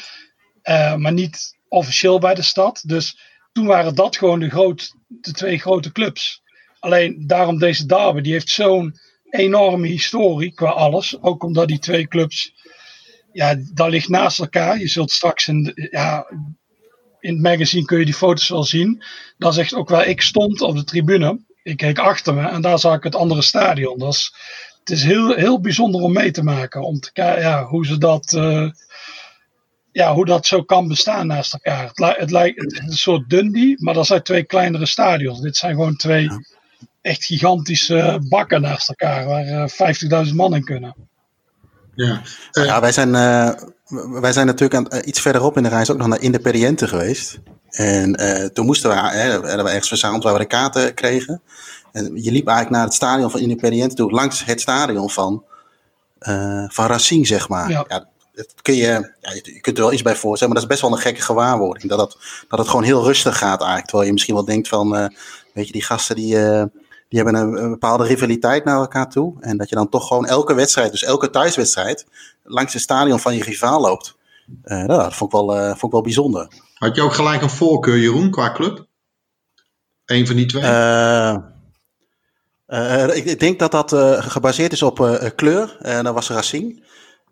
maar niet officieel bij de stad. Dus toen waren dat gewoon de, de twee grote clubs. Alleen daarom deze derby, die heeft zo'n enorme historie qua alles. Ook omdat die twee clubs, ja, dat ligt naast elkaar. Je zult straks in, ja, in het magazine kun je die foto's wel zien. Dat is echt ook waar ik stond op de tribune ik keek achter me en daar zag ik het andere stadion. Dat is, het is heel, heel bijzonder om mee te maken. Om te kijken ja, hoe ze dat. Uh, ja, hoe dat zo kan bestaan naast elkaar. Het, het lijkt het een soort Dundee, maar dat zijn twee kleinere stadions. Dit zijn gewoon twee echt gigantische bakken naast elkaar, waar uh, eh, 50.000 man in kunnen. Ja, uh, ja wij, zijn, uh, wij zijn natuurlijk aan, iets verderop in de reis ook nog naar Independiente geweest. En uh, toen moesten we, hè, we ergens verzameld waar we de kaarten kregen. En je liep eigenlijk naar het stadion van Independiente toe, langs het stadion van, uh, van Racing, zeg maar. Ja. ja dat kun je, ja, je kunt er wel iets bij voorstellen, maar dat is best wel een gekke gewaarwording. Dat het, dat het gewoon heel rustig gaat eigenlijk. Terwijl je misschien wel denkt van, uh, weet je, die gasten die, uh, die hebben een, een, bepaalde rivaliteit naar elkaar toe. En dat je dan toch gewoon elke wedstrijd, dus elke thuiswedstrijd, langs het stadion van je rivaal loopt. Uh, dat vond ik, wel, vond ik wel bijzonder. Had je ook gelijk een voorkeur, Jeroen, qua club? Eén van die twee? ik, ik, denk dat dat gebaseerd is op kleur. En dat was Racing.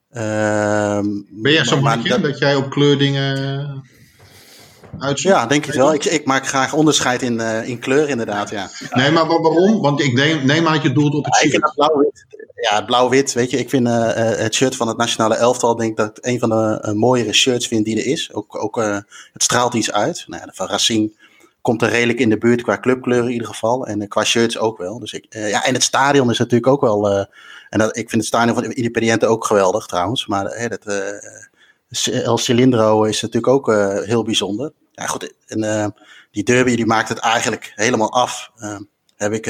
Ehm, ben jij zo'n mannetje dat jij op kleurdingen uitzoekt? Ja, denk ik wel. Ik, ik maak graag onderscheid in, uh, in kleur inderdaad, ja. Nee, maar waarom? Want ik neem, neem aan dat je doelt op het shirt. Ja, blauw-wit. Ja, blauw-wit, weet je. Ik vind uh, het shirt van het nationale elftal, denk dat ik een van de mooiere shirts vind die er is. Ook, ook het straalt iets uit. Nou, ja, van Racing komt er redelijk in de buurt qua clubkleuren in ieder geval. En qua shirts ook wel. Dus ik, ja, en het stadion is natuurlijk ook wel en dat, ik vind het stadion van Independiente ook geweldig trouwens. Maar hè, dat, uh, El Cilindro is natuurlijk ook uh, heel bijzonder. Ja, goed, en uh, die derby die maakt het eigenlijk helemaal af. heb ik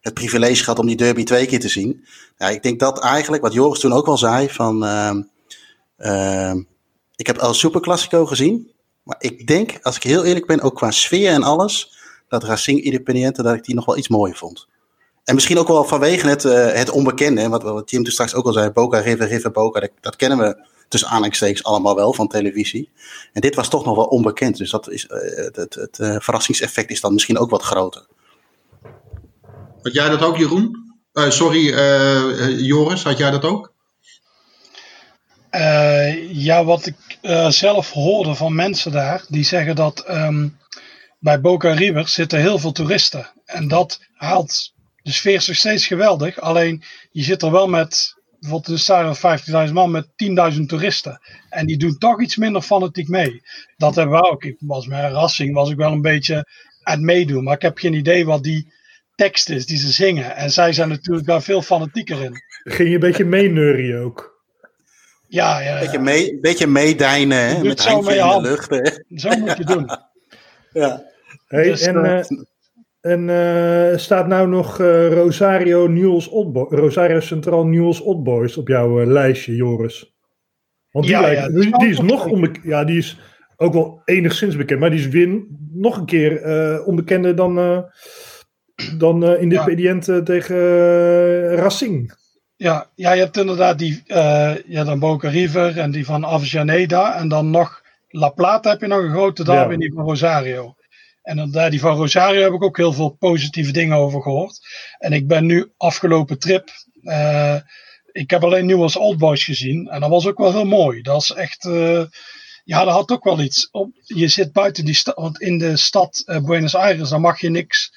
het privilege gehad om die derby twee keer te zien. Ja, ik denk dat eigenlijk, wat Joris toen ook al zei, van... ik heb El Super Classico gezien. Maar ik denk, als ik heel eerlijk ben, ook qua sfeer en alles... dat Racing Independiente, dat ik die nog wel iets mooier vond. En misschien ook wel vanwege het, uh, het onbekende, wat, wat Jim toen straks ook al zei, Boca River, River Boca, dat, dat kennen we tussen aanhalingstekens allemaal wel van televisie. En dit was toch nog wel onbekend, dus dat is, uh, het, het, het uh, verrassingseffect is dan misschien ook wat groter. Had jij dat ook, Jeroen? sorry, Joris, had jij dat ook? ja, wat ik zelf hoorde van mensen daar, die zeggen dat um, bij Boca River zitten heel veel toeristen. En dat haalt de sfeer is nog steeds geweldig. Alleen je zit er wel met bijvoorbeeld de stadion van 50.000 man met 10.000 toeristen. En die doen toch iets minder fanatiek mee. Dat hebben we ook. Ik was met Rassing was ik wel een beetje aan het meedoen. Maar ik heb geen idee wat die tekst is die ze zingen. En zij zijn natuurlijk daar veel fanatieker in. Ging je een beetje meeneurien ook? Ja, ja. Een beetje, mee, beetje meedijnen hè? met handje in de lucht. Hè? Zo moet je doen. ja. Hey, dus, en, uh, en uh, staat nou nog uh, Rosario, Newell's Old Rosario Centraal Newell's Old Boys op jouw uh, lijstje, Joris? Want die, ja, lijkt, ja, die, die is nog onbekend. Ja, die is ook wel enigszins bekend, maar die is win nog een keer onbekender dan, dan in de ja. tegen Racing. Ja, ja, je hebt inderdaad die ja, dan Boca River en die van Avellaneda en dan nog La Plata heb je nog een grote derby ja. die van Rosario. En dan, daar die van Rosario heb ik ook heel veel positieve dingen over gehoord. En ik ben nu afgelopen trip. Uh, ik heb alleen Newell's Old Boys gezien. En dat was ook wel heel mooi. Dat is echt. Uh, ja, dat had ook wel iets. Op, je zit buiten die stad. Want in de stad uh, Buenos Aires. dan mag je niks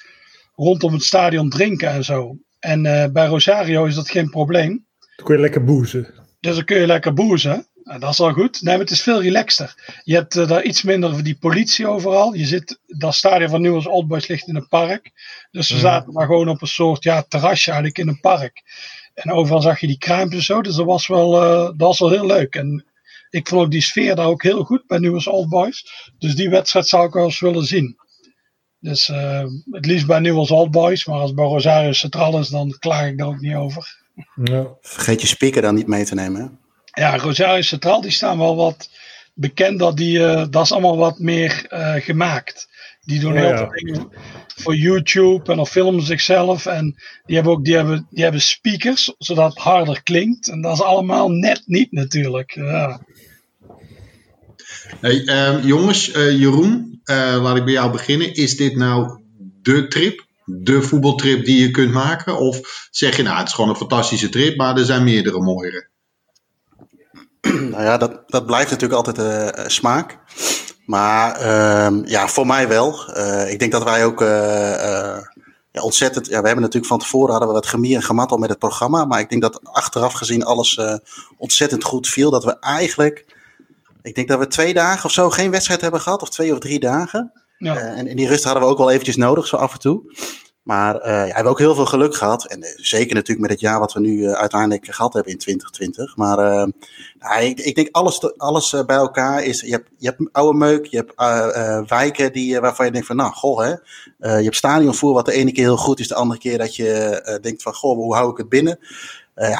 rondom het stadion drinken en zo. En bij Rosario is dat geen probleem. Dan kun je lekker boezen. Dus dan kun je lekker boezen. Nou, dat is al goed. Nee, maar het is veel relaxter. Je hebt uh, daar iets minder van die politie overal. Je zit, dat stadion van Newell's Old Boys ligt in een park. Dus we mm. zaten maar gewoon op een soort ja, terrasje eigenlijk in een park. En overal zag je die kruimpjes en zo. Dus dat was wel, uh, dat was wel heel leuk. En ik vond ook die sfeer daar ook heel goed bij Newell's Old Boys. Dus die wedstrijd zou ik wel eens willen zien. Dus uh, het liefst bij Newell's Old Boys. Maar als bij Rosario Central is, dan klaag ik daar ook niet over. Ja. Vergeet je speaker dan niet mee te nemen. Hè? Ja, Rosario Centraal, die staan wel wat bekend. Dat, die, uh, dat is allemaal wat meer uh, gemaakt. Die doen oh, heel veel dingen voor YouTube en of filmen zichzelf. En die hebben ook die hebben, die hebben speakers, zodat het harder klinkt. En dat is allemaal net niet natuurlijk. Ja. Hey, uh, jongens, uh, Jeroen, laat ik bij jou beginnen. Is dit nou de trip, de voetbaltrip die je kunt maken? Of zeg je nou, het is gewoon een fantastische trip, maar er zijn meerdere mooiere? nou ja, dat, dat blijft natuurlijk altijd uh, smaak. Maar uh, ja, voor mij wel. Uh, ik denk dat wij ook ja, ontzettend. Ja, we hebben natuurlijk van tevoren hadden we wat gemier en gemat al met het programma. Maar ik denk dat achteraf gezien alles ontzettend goed viel. Dat we eigenlijk. Ik denk dat we twee dagen of zo geen wedstrijd hebben gehad, of twee of drie dagen. Ja. en in die rust hadden we ook wel eventjes nodig, zo af en toe. Maar uh, ja, we hebben ook heel veel geluk gehad. En uh, zeker natuurlijk met het jaar wat we nu uh, uiteindelijk gehad hebben in 2020. Maar nou, ik, ik, denk alles, alles bij elkaar is. Je hebt, je hebt oude meuk, je hebt wijken die, waarvan je denkt van nou, goh hè. je hebt stadionvoer wat de ene keer heel goed is, de andere keer dat je denkt van goh, hoe hou ik het binnen?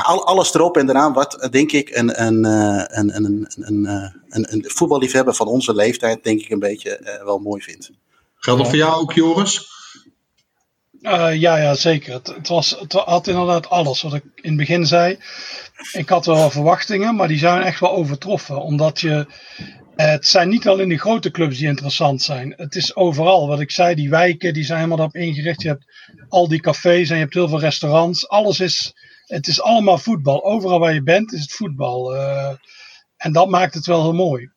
Al, alles erop en eraan wat denk ik een, een, een, een, een, een, een voetballiefhebber van onze leeftijd denk ik een beetje wel mooi vindt. Geldt dat voor jou ook Joris? Uh, ja, ja, zeker. Het, het, was, het had inderdaad alles wat ik in het begin zei. Ik had wel verwachtingen, maar die zijn echt wel overtroffen. Omdat je. Het zijn niet alleen de grote clubs die interessant zijn. Het is overal. Wat ik zei, die wijken die zijn helemaal daarop ingericht. Je hebt al die cafés en je hebt heel veel restaurants. Alles is. Het is allemaal voetbal. Overal waar je bent is het voetbal. Uh, en dat maakt het wel heel mooi.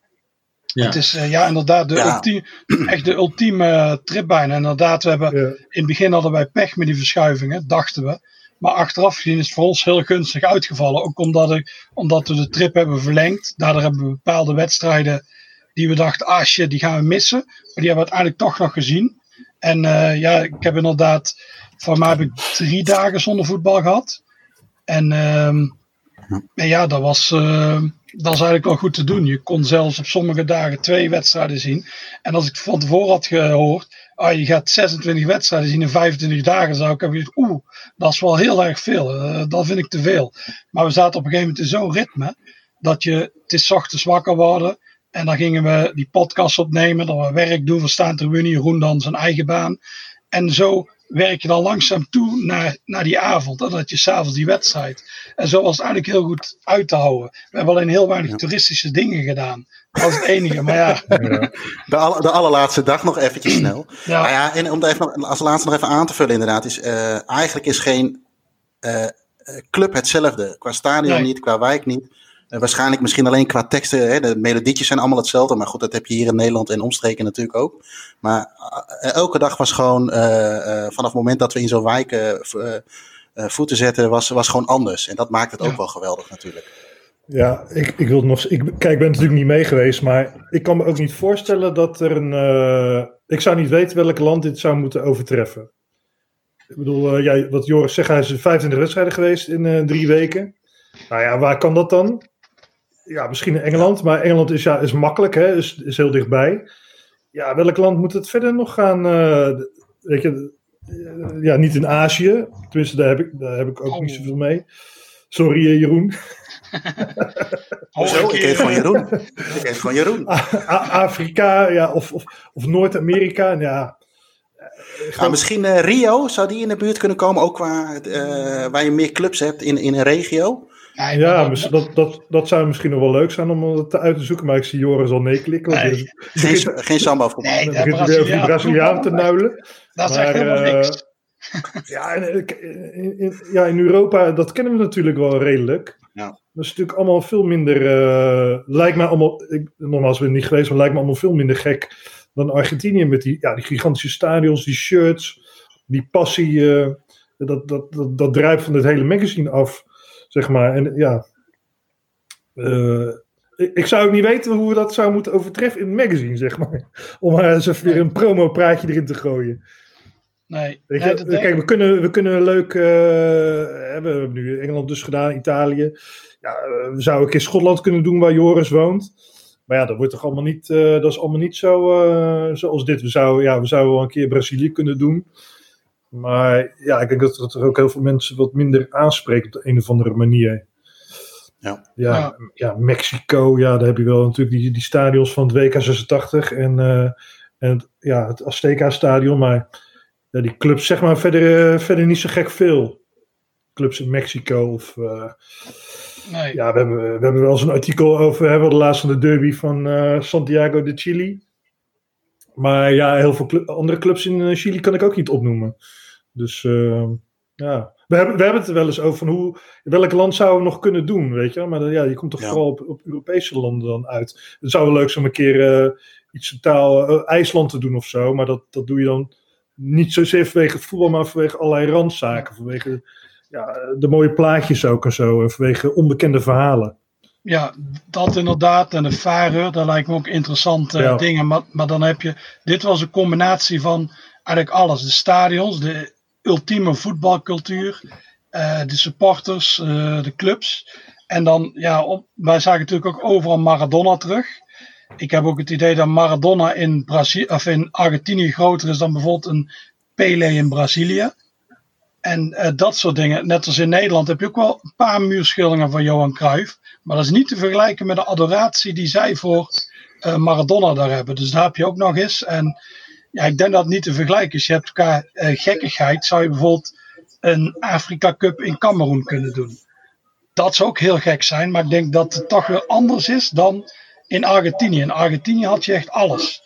Ja. Het is uh, ja, inderdaad de ja. Ultieme, echt de ultieme trip bijna. Inderdaad, we hebben ja. in het begin hadden wij pech met die verschuivingen, dachten we. Maar achteraf gezien is het voor ons heel gunstig uitgevallen. Ook omdat, ik, omdat we de trip hebben verlengd. Daardoor hebben we bepaalde wedstrijden die we dachten, ah shit, die gaan we missen. Maar die hebben we uiteindelijk toch nog gezien. En uh, ja, ik heb inderdaad, voor mij heb ik drie dagen zonder voetbal gehad. En, uh, en ja, dat was... Dat is eigenlijk wel goed te doen. Je kon zelfs op sommige dagen twee wedstrijden zien. En als ik van tevoren had gehoord, ah, je gaat 26 wedstrijden zien in 25 dagen, zou ik hebben gezegd, oeh, dat is wel heel erg veel. Uh, dat vind ik te veel. Maar we zaten op een gegeven moment in zo'n ritme, dat je, het is ochtends wakker worden. En dan gingen we die podcast opnemen, dan we werk doen, we staan tribune, Jeroen dan zijn eigen baan. En zo werk je dan langzaam toe naar, naar die avond. En dat je s'avonds die wedstrijd. En zo was het eigenlijk heel goed uit te houden. We hebben alleen heel weinig toeristische dingen gedaan. Dat was het enige, maar ja. De, aller, de allerlaatste dag nog eventjes snel. Ja. Nou ja, en om even, als laatste nog even aan te vullen inderdaad. Is, uh, eigenlijk is geen uh, club hetzelfde. Qua stadion nee. niet, qua wijk niet. Uh, waarschijnlijk misschien alleen qua teksten. Hè, de melodietjes zijn allemaal hetzelfde. Maar goed, dat heb je hier in Nederland en omstreken natuurlijk ook. Maar uh, elke dag was gewoon, vanaf het moment dat we in zo'n wijk voeten zetten, was, was gewoon anders. En dat maakt het ook ja. wel geweldig natuurlijk. Ja, ik, ik wil nog. Ik, kijk, ik ben natuurlijk niet mee geweest, maar ik kan me ook niet voorstellen dat er een. ik zou niet weten welk land dit zou moeten overtreffen. Ik bedoel, wat Joris zegt, hij is 25 wedstrijden geweest in drie weken. Nou ja, waar kan dat dan? Ja, misschien in Engeland, maar Engeland is, ja, is makkelijk, hè, is, is heel dichtbij. Ja, welk land moet het verder nog gaan? Uh, weet je, uh, ja, niet in Azië. Tenminste, daar heb ik, daar heb ik ook oh. niet zoveel mee. Sorry, uh, Jeroen. Hoezo? Ik heet gewoon Jeroen. Ik heet gewoon Jeroen. Afrika, ja, of, of, of Noord-Amerika, ja. Nou, misschien Rio, zou die in de buurt kunnen komen, ook qua, waar je meer clubs hebt in, in een regio? Ja, ja dat, dat, dat, dat, zou misschien nog wel leuk zijn om dat uit te zoeken, maar ik zie Joris al nee klikken. Nee. Dus, geen, geen samba voor nee, Dan begint weer over die Braziliaan te nuilen. Dat is echt helemaal uh, niks. Ja in, in, in, ja, in Europa, dat kennen we natuurlijk wel redelijk. Ja. Dat is natuurlijk allemaal veel minder, uh, lijkt mij allemaal, ik, nogmaals ben ik niet geweest, maar lijkt me allemaal veel minder gek dan Argentinië met die, ja, die gigantische stadions, die shirts, die passie, uh, dat, dat, dat, dat drijft van het hele magazine af. Zeg maar, en ja. Uh, ik zou ook niet weten hoe we dat zouden moeten overtreffen in het magazine, zeg maar. Om maar eens even weer een promo-praatje erin te gooien. Nee. Kijk, we kunnen, we kunnen leuk. Uh, we hebben nu Engeland dus gedaan, Italië. Ja, we zouden een keer Schotland kunnen doen waar Joris woont. Maar ja, dat wordt toch allemaal niet, uh, dat is allemaal niet zo uh, zoals dit. We zouden, ja, we zouden wel een keer Brazilië kunnen doen. Maar ja, ik denk dat het er ook heel veel mensen wat minder aanspreekt op de een of andere manier. Ja. Ja, ja. ja Mexico, ja, daar heb je wel natuurlijk die, die stadions van het WK 86 en, uh, en ja, het Azteca-stadion. Maar ja, die clubs, zeg maar, verder, uh, verder niet zo gek veel. Clubs in Mexico of. Uh, nee. Ja, we hebben, we hebben wel eens een artikel over, hebben we de laatste van de derby van Santiago de Chile. Maar ja, heel veel andere clubs in Chili kan ik ook niet opnoemen. Dus uh, ja, we hebben, we hebben het er wel eens over van hoe, welk land zouden we nog kunnen doen, weet je. Maar dan, ja, je komt toch ja. vooral op, op, Europese landen dan uit. Het zou wel leuk zijn om een keer uh, iets taal uh, IJsland te doen of zo, maar dat, dat doe je dan niet zozeer vanwege het voetbal, maar vanwege allerlei randzaken. Vanwege ja, de mooie plaatjes ook en zo, en vanwege onbekende verhalen. Ja, dat inderdaad. En de varen, dat lijkt me ook interessante ja. dingen. Maar, maar dan heb je, dit was een combinatie van eigenlijk alles. De stadions, de ultieme voetbalcultuur. eh, de supporters, eh, de clubs. En dan, ja, wij zagen natuurlijk ook overal Maradona terug. Ik heb ook het idee dat Maradona in, Brazi of in Argentinië groter is dan bijvoorbeeld een Pele in Brazilië. En eh, dat soort dingen. Net als in Nederland heb je ook wel een paar muurschilderingen van Johan Cruijff. Maar dat is niet te vergelijken met de adoratie die zij voor Maradona daar hebben. Dus daar heb je ook nog eens. En ja, ik denk dat niet te vergelijken is. Je hebt qua eh, gekkigheid. Zou je bijvoorbeeld een Afrika Cup in Cameroen kunnen doen. Dat zou ook heel gek zijn. Maar ik denk dat het toch weer anders is dan in Argentinië. In Argentinië had je echt alles.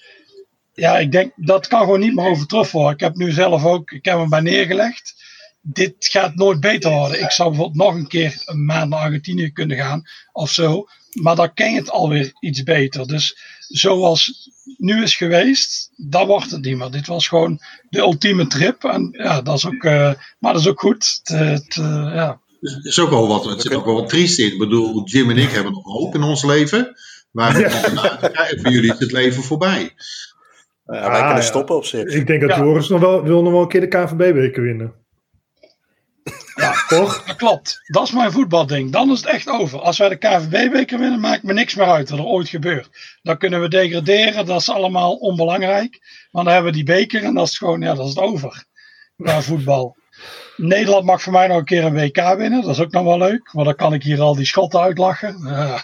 Ja, ik denk dat kan gewoon niet meer overtroffen worden. Ik heb nu zelf ook, ik heb hem bij neergelegd. Dit gaat nooit beter worden. Ik zou bijvoorbeeld nog een keer een maand naar Argentinië kunnen gaan of zo. Maar dan ken je het alweer iets beter. Dus zoals nu is geweest, dat wordt het niet meer. Dit was gewoon de ultieme trip. En ja, dat is ook, uh, maar dat is ook goed. Het, het, uh, ja. Het is ook wel wat, het zit ook wel wat triest in. Ik bedoel, Jim en ik hebben nog hoop in ons leven. Maar ja. voor jullie is het leven voorbij. Ja, wij ah, kunnen stoppen op zich. Ik denk dat ja. Joris nog wel, wil nog wel een keer de KVB-beker winnen. Ja, toch? Dat klopt. Dat is mijn voetbalding. Dan is het echt over. Als wij de KVB-beker winnen, maakt me niks meer uit wat er ooit gebeurt. Dan kunnen we degraderen. Dat is allemaal onbelangrijk. Maar dan hebben we die beker en dat is gewoon, ja, dat is het over. Qua voetbal. Nederland mag voor mij nog een keer een WK winnen. Dat is ook nog wel leuk. Want dan kan ik hier al die schotten uitlachen. Uh,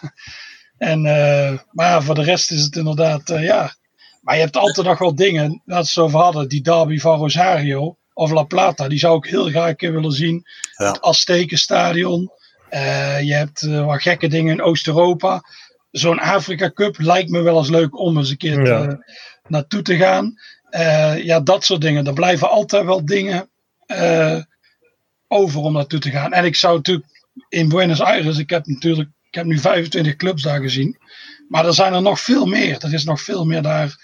en, uh, maar voor de rest is het inderdaad, uh, ja. Maar je hebt altijd nog wel dingen, dat ze over hadden. Die derby van Rosario of La Plata, die zou ik heel graag een keer willen zien. Ja. Het Aztekenstadion. Uh, je hebt uh, wat gekke dingen in Oost-Europa. Zo'n Afrika Cup lijkt me wel eens leuk om eens een keer ja. te, naartoe te gaan. Uh, ja, dat soort dingen. Er blijven altijd wel dingen over om naartoe te gaan. En ik zou natuurlijk in Buenos Aires, ik heb natuurlijk, ik heb nu 25 clubs daar gezien. Maar er zijn er nog veel meer. Er is nog veel meer daar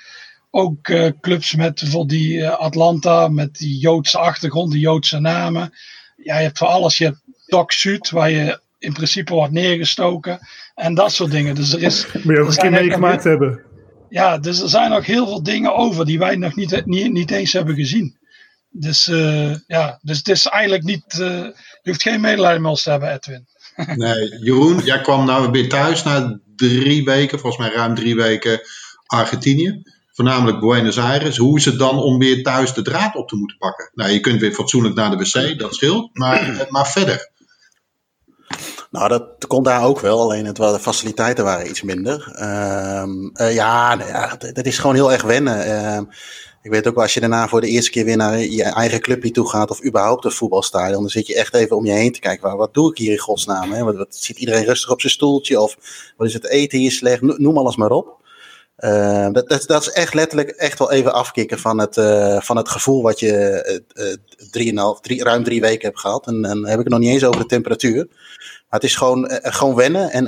ook uh, clubs met bijvoorbeeld die uh, Atlanta, met die Joodse achtergrond, die Joodse namen. Ja, je hebt voor alles. Je hebt Doc Zuid, waar je in principe wordt neergestoken. En dat soort dingen. Dus er is. Moet je ook een keer meegemaakt hebben. Ja, dus er zijn nog heel veel dingen over die wij nog niet, niet, niet eens hebben gezien. Dus uh, ja, dus het is eigenlijk niet. je hoeft geen medelijden met ons te hebben, Edwin. nee, Jeroen, jij kwam nou weer thuis na drie weken, volgens mij ruim drie weken Argentinië voornamelijk Buenos Aires. Hoe is het dan om weer thuis de draad op te moeten pakken? Nou, je kunt weer fatsoenlijk naar de wc, dat scheelt, maar, maar verder. Nou, dat kon daar ook wel, alleen het, de faciliteiten waren iets minder. Um, uh, ja, nou ja dat, is gewoon heel erg wennen. Um, ik weet ook wel, als je daarna voor de eerste keer weer naar je eigen clubje toe gaat, of überhaupt een voetbalstadion, dan zit je echt even om je heen te kijken. Wat doe ik hier in godsnaam? Hè? Wat zit iedereen rustig op zijn stoeltje? Of wat is het eten hier slecht? Noem alles maar op. Uh, dat, dat, is echt letterlijk echt wel even afkicken van het, uh, van het gevoel wat je uh, drieënhalf, drie, ruim drie weken hebt gehad. En dan heb ik het nog niet eens over de temperatuur. Maar het is gewoon, gewoon wennen. En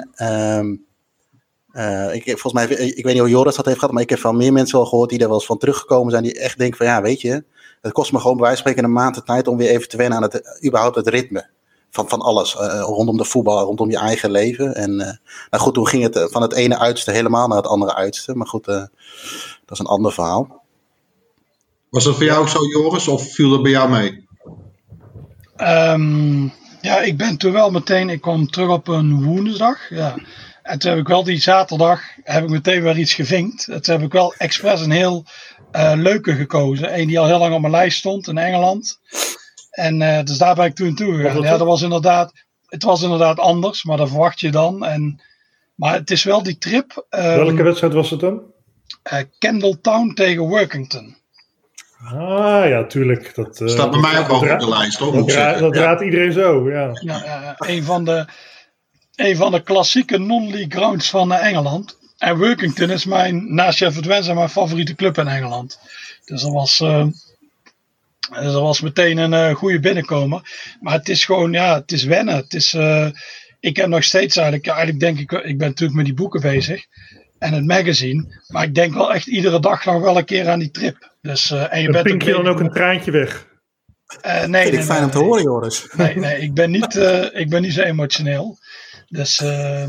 ik, volgens mij, ik weet niet hoe Joris dat heeft gehad, maar ik heb van meer mensen wel gehoord die er wel eens van teruggekomen zijn. Die echt denken van ja, weet je, het kost me gewoon bij wijze van spreken een maand de tijd om weer even te wennen aan het, überhaupt het ritme van, van alles. Uh, rondom de voetbal, rondom je eigen leven. En uh, nou goed, toen ging het van het ene uiterste helemaal naar het andere uiterste. Maar goed, uh, dat is een ander verhaal. Was dat voor jou ook zo, Joris, of viel dat bij jou mee? Um, ja, ik ben toen wel meteen, ik kwam terug op een woensdag. Ja. En toen heb ik wel die zaterdag, heb ik meteen weer iets gevinkt. Toen heb ik wel expres een heel leuke gekozen. Een die al heel lang op mijn lijst stond in Engeland. En uh, dus daar ben ik toen toe gegaan. Ja, dat was inderdaad, het was inderdaad anders, maar dat verwacht je dan. En, maar het is wel die trip. Um, Welke wedstrijd was het dan? Uh, Kendalltown tegen Workington. Ah ja, tuurlijk. Dat uh, staat bij mij ook wel op de lijst, toch? Dat, dra dat ja. raadt iedereen zo, ja. ja een, van de, een van de klassieke non-league grounds van Engeland. En Workington is mijn, naast Sheffield Wednesday, mijn favoriete club in Engeland. Dus dat was dus dat was meteen een uh, goede binnenkomer. Maar het is gewoon, ja, het is wennen. Het is, uh, ik heb nog steeds eigenlijk, eigenlijk denk ik, ik ben natuurlijk met die boeken bezig. En het magazine. Maar ik denk wel echt iedere dag nog wel een keer aan die trip. Dus, uh, en je bent pink je dan ook een traantje weg? Uh, nee, Vind ik nee, fijn nee, om te horen, Joris. Nee, nee ik, ben niet, uh, ik ben niet zo emotioneel. Dus, uh,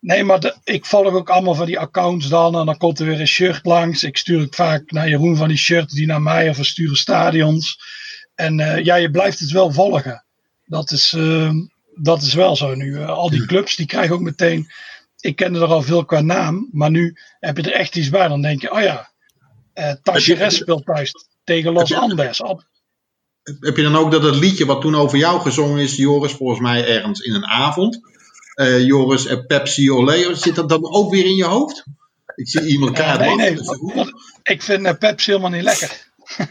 Nee, maar de, ik volg ook allemaal van die accounts dan. En dan komt er weer een shirt langs. Ik stuur het vaak naar Jeroen van die shirts die naar mij of we sturen stadions. En uh, ja, je blijft het wel volgen. Dat is, uh, dat is wel zo nu. Uh, al die clubs die krijgen ook meteen. Ik kende er al veel qua naam. Maar nu heb je er echt iets bij. Dan denk je, oh ja, uh, Tacheres speelt thuis tegen Los Andes. Heb je dan ook dat het liedje wat toen over jou gezongen is, Joris, volgens mij ergens in een avond? Uh, Joris en Pepsi Oleo, zit dat dan ook weer in je hoofd? Ik zie iemand ja, Nee, nee, ik vind uh, Pepsi helemaal niet lekker.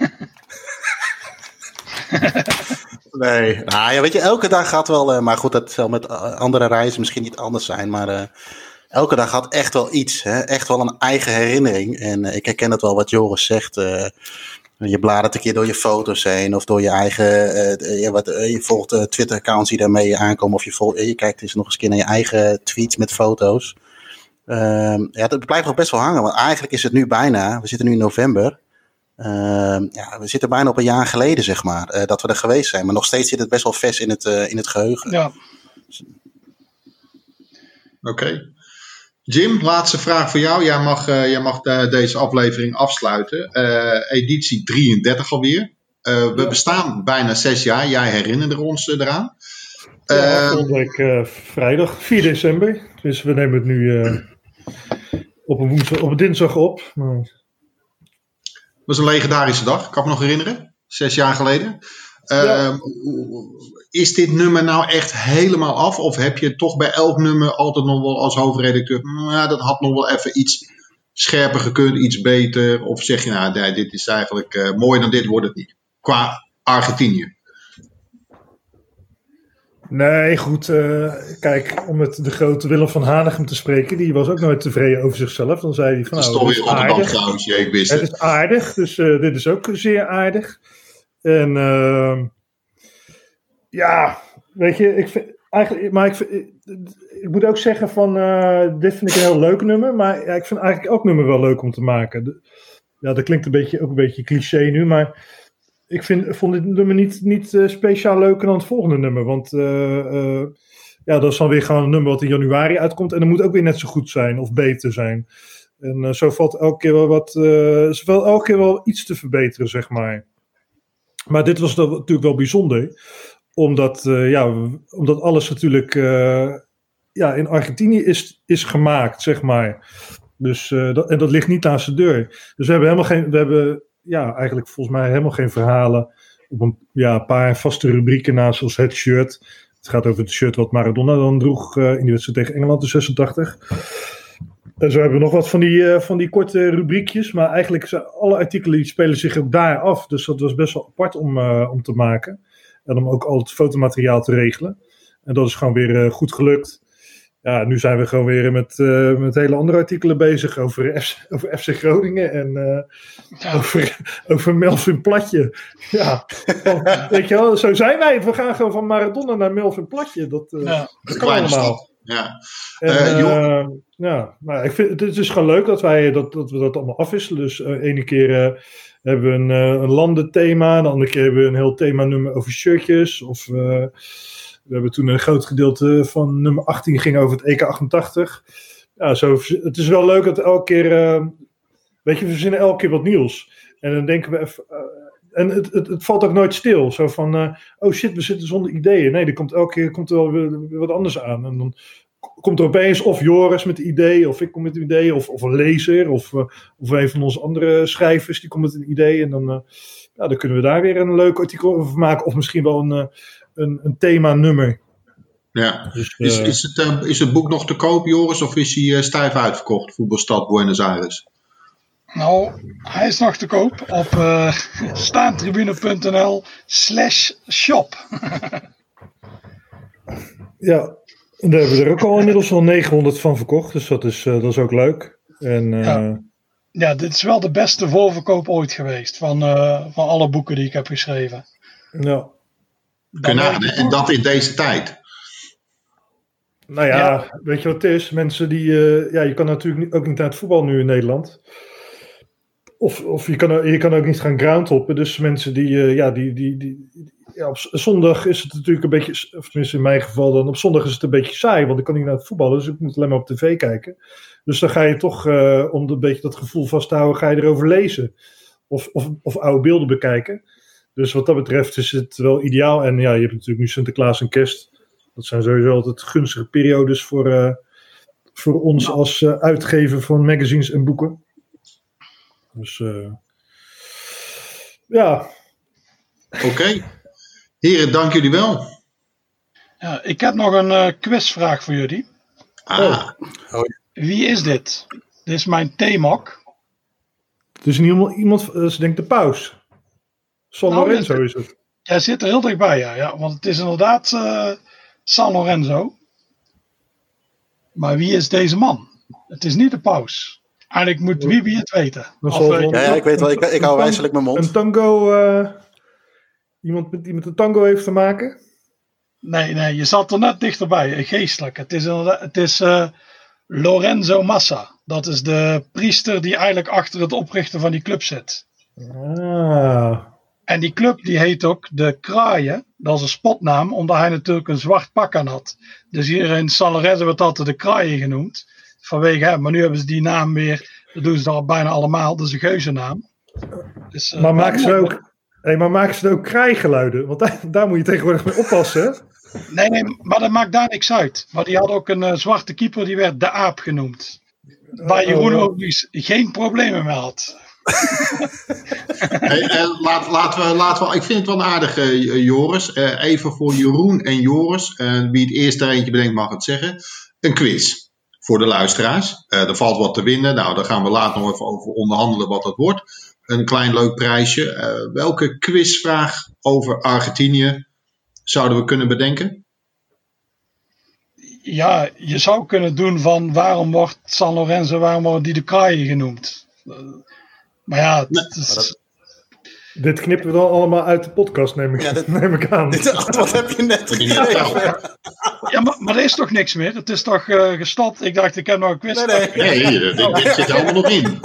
nee, nou ja, weet je, elke dag gaat wel, uh, maar goed, dat zal met andere reizen misschien niet anders zijn, maar elke dag had echt wel iets, hè? echt wel een eigen herinnering. En ik herken het wel wat Joris zegt. Je bladert een keer door je foto's heen of door je eigen. Uh, je, wat, uh, je volgt uh, Twitter-accounts die daarmee aankomen. Of je, volgt, je kijkt eens nog eens keer naar je eigen tweets met foto's. Ehm, ja, dat blijft nog best wel hangen. Want eigenlijk is het nu bijna. We zitten nu in november. Ehm, ja, we zitten bijna op een jaar geleden, zeg maar. dat we er geweest zijn. Maar nog steeds zit het best wel vers in het, in het geheugen. Ja. Oké. Okay. Jim, laatste vraag voor jou. Jij mag, uh, jij mag de, deze aflevering afsluiten. Uh, editie 33 alweer. Uh, we bestaan bijna zes jaar. Jij herinnerde ons eraan. Ja, vrijdag, 4 december. Dus we nemen het nu op, een woensdag, op een dinsdag op. Maar... Dat was een legendarische dag. Ik kan me nog herinneren. Zes jaar geleden. Ja. Is dit nummer nou echt helemaal af? Of heb je toch bij elk nummer altijd nog wel als hoofdredacteur... Nou, dat had nog wel even iets scherper gekund, iets beter. Of zeg je nou, nee, dit is eigenlijk uh, mooier dan dit wordt het niet. Qua Argentinië. Nee, goed. Uh, kijk, om met de grote Willem van Hanegem te spreken, die was ook nooit tevreden over zichzelf. Dan zei hij van, nou, het is ik wist het. Het is aardig, dus uh, dit is ook zeer aardig. En uh, ja, weet je, ik vind, eigenlijk, maar ik, ik moet ook zeggen van, uh, dit vind ik een heel leuk nummer, maar ja, ik vind eigenlijk elk nummer wel leuk om te maken. Ja, dat klinkt een beetje, ook een beetje cliché nu, maar ik vind, vond dit nummer niet, niet uh, speciaal leuker dan het volgende nummer, want uh, ja, dat is dan weer gewoon een nummer wat in januari uitkomt en dat moet ook weer net zo goed zijn of beter zijn. En zo valt elke keer wel wat, zo valt elke keer wel iets te verbeteren, zeg maar. Maar dit was natuurlijk wel bijzonder, omdat, uh, ja, omdat alles natuurlijk uh, ja, in Argentinië is, is gemaakt, zeg maar. Dus, uh, dat, en dat ligt niet aan zijn deur. Dus we hebben helemaal geen, we hebben ja, eigenlijk volgens mij helemaal geen verhalen op een ja, paar vaste rubrieken naast zoals het shirt. Het gaat over het shirt wat Maradona dan droeg in die wedstrijd tegen Engeland in 86. En zo hebben we nog wat van die, van die korte rubriekjes. Maar eigenlijk zijn alle artikelen die spelen zich ook daar af. Dus dat was best wel apart om, om te maken. En om ook al het fotomateriaal te regelen. En dat is gewoon weer uh, goed gelukt. Ja, nu zijn we gewoon weer met, met hele andere artikelen bezig. Over, F, over FC Groningen en ja. over, over Melvin Platje. Ja, weet je wel, zo zijn wij. We gaan gewoon van Maradona naar Melvin Platje. Dat, ja. dat kan allemaal. Ja. En, uh, ja, maar ik vind het is gewoon leuk dat, wij, dat, dat we dat allemaal afwisselen. Dus uh, ene keer hebben we een, een landenthema, de andere keer hebben we een heel thema nummer over shirtjes. Of we hebben toen een groot gedeelte van nummer 18 ging over het EK88. Ja, zo, het is wel leuk dat elke keer, weet je, we verzinnen elke keer wat nieuws. En dan denken we even, en het, het, het, valt ook nooit stil. Zo van, uh, oh shit, we zitten zonder ideeën. Nee, er komt elke keer komt er wel weer, weer, wat anders aan. En dan komt er opeens of Joris met een idee, of ik kom met een idee, of, of een lezer, of, uh, of een van onze andere schrijvers die komt met een idee. En dan, uh, ja, dan kunnen we daar weer een leuk artikel over maken, of misschien wel een, een, een thema-nummer. Ja, dus, is, is, het, is het boek nog te koop, Joris, of is hij stijf uitverkocht, Voetbalstad Buenos Aires? Nou, hij is nog te koop op uh, staantribune.nl slash shop. ja, daar hebben we er ook al inmiddels al 900 van verkocht, dus dat is, uh, dat is ook leuk. En, uh, ja. ja. dit is wel de beste voorverkoop ooit geweest van, van alle boeken die ik heb geschreven. Ja. en dat in deze tijd. Nou ja, ja, weet je wat het is? Mensen die. ja, je kan natuurlijk ook niet naar het voetbal nu in Nederland. Of, of je, kan, je kan ook niet gaan groundhoppen. Dus mensen die, uh, ja, die, die, die, ja, op zondag is het natuurlijk een beetje, of tenminste in mijn geval dan, op zondag is het een beetje saai, want ik kan niet naar het voetballen, dus ik moet alleen maar op tv kijken. Dus dan ga je toch, eh, om een beetje dat gevoel vast te houden, ga je erover lezen. Of, of, of oude beelden bekijken. Dus wat dat betreft is het wel ideaal. En ja, je hebt natuurlijk nu Sinterklaas en Kerst. Dat zijn sowieso altijd gunstige periodes voor, eh, voor ons als eh, uitgever van magazines en boeken. Dus eh, ja, Oké. Heren, dank jullie wel. Ja, ik heb nog een eh, quizvraag voor jullie. Ah, Wie is dit? Dit is mijn theemak. het is niet iemand, iemand eh, ze denkt de paus. San Nou, Lorenzo is het. Jij zit er heel dichtbij, ja. ja want het is inderdaad eh, San Lorenzo. Maar wie is deze man? Het is niet de paus. Eigenlijk moet Wiebe het weten. Of, eh, Ja, ja, ik weet wel, ik, ik hou wijselijk mijn mond. Een tango, eh, iemand met, die met een tango heeft te maken. nee, nee, je zat er net dichterbij. eh, Geestelijk. Het is, het is eh, Lorenzo Massa. Dat is de priester die eigenlijk achter het oprichten van die club zit. Ah, En die club die heet ook de Kraaien. Dat is een spotnaam, omdat hij natuurlijk een zwart pak aan had. Dus hier in San Lorenzo wordt altijd de Kraaien genoemd. Vanwege hem. Maar nu hebben ze die naam weer. Dat doen ze al bijna allemaal. Dat is een geuzennaam. Dus, eh, maar maken ze ook, hey, maar maken ze ook krijgeluiden? Want daar, daar moet je tegenwoordig mee oppassen. Nee, nee, maar dat maakt daar niks uit. Maar die had ook een eh, zwarte keeper, die werd de Aap genoemd. Waar Jeroen Oh. ook dus geen problemen mee had. hey, eh, laat, laten we, laten we, ik vind het wel een aardige eh, Joris. Eh, even voor Jeroen en Joris. eh, wie het eerst er eentje bedenkt mag het zeggen. Een quiz voor de luisteraars. Eh, er valt wat te winnen. Nou, daar gaan we later nog even over onderhandelen wat dat wordt. Een klein leuk prijsje. Eh, welke quizvraag over Argentinië zouden we kunnen bedenken? Ja, je zou kunnen doen van waarom wordt San Lorenzo, waarom worden die de Kraaien genoemd? Eh, Maar ja, het is, maar dat- Dit knippen we dan allemaal uit de podcast, neem ik, Ja, dit- neem ik aan. Dit antwoord heb je net gegeven. ja, maar, maar er is toch niks meer? Het is toch eh, gestopt? Ik dacht, ik heb nog een quiz. Nee, nee. Nee, dit, dit zit er allemaal nog in.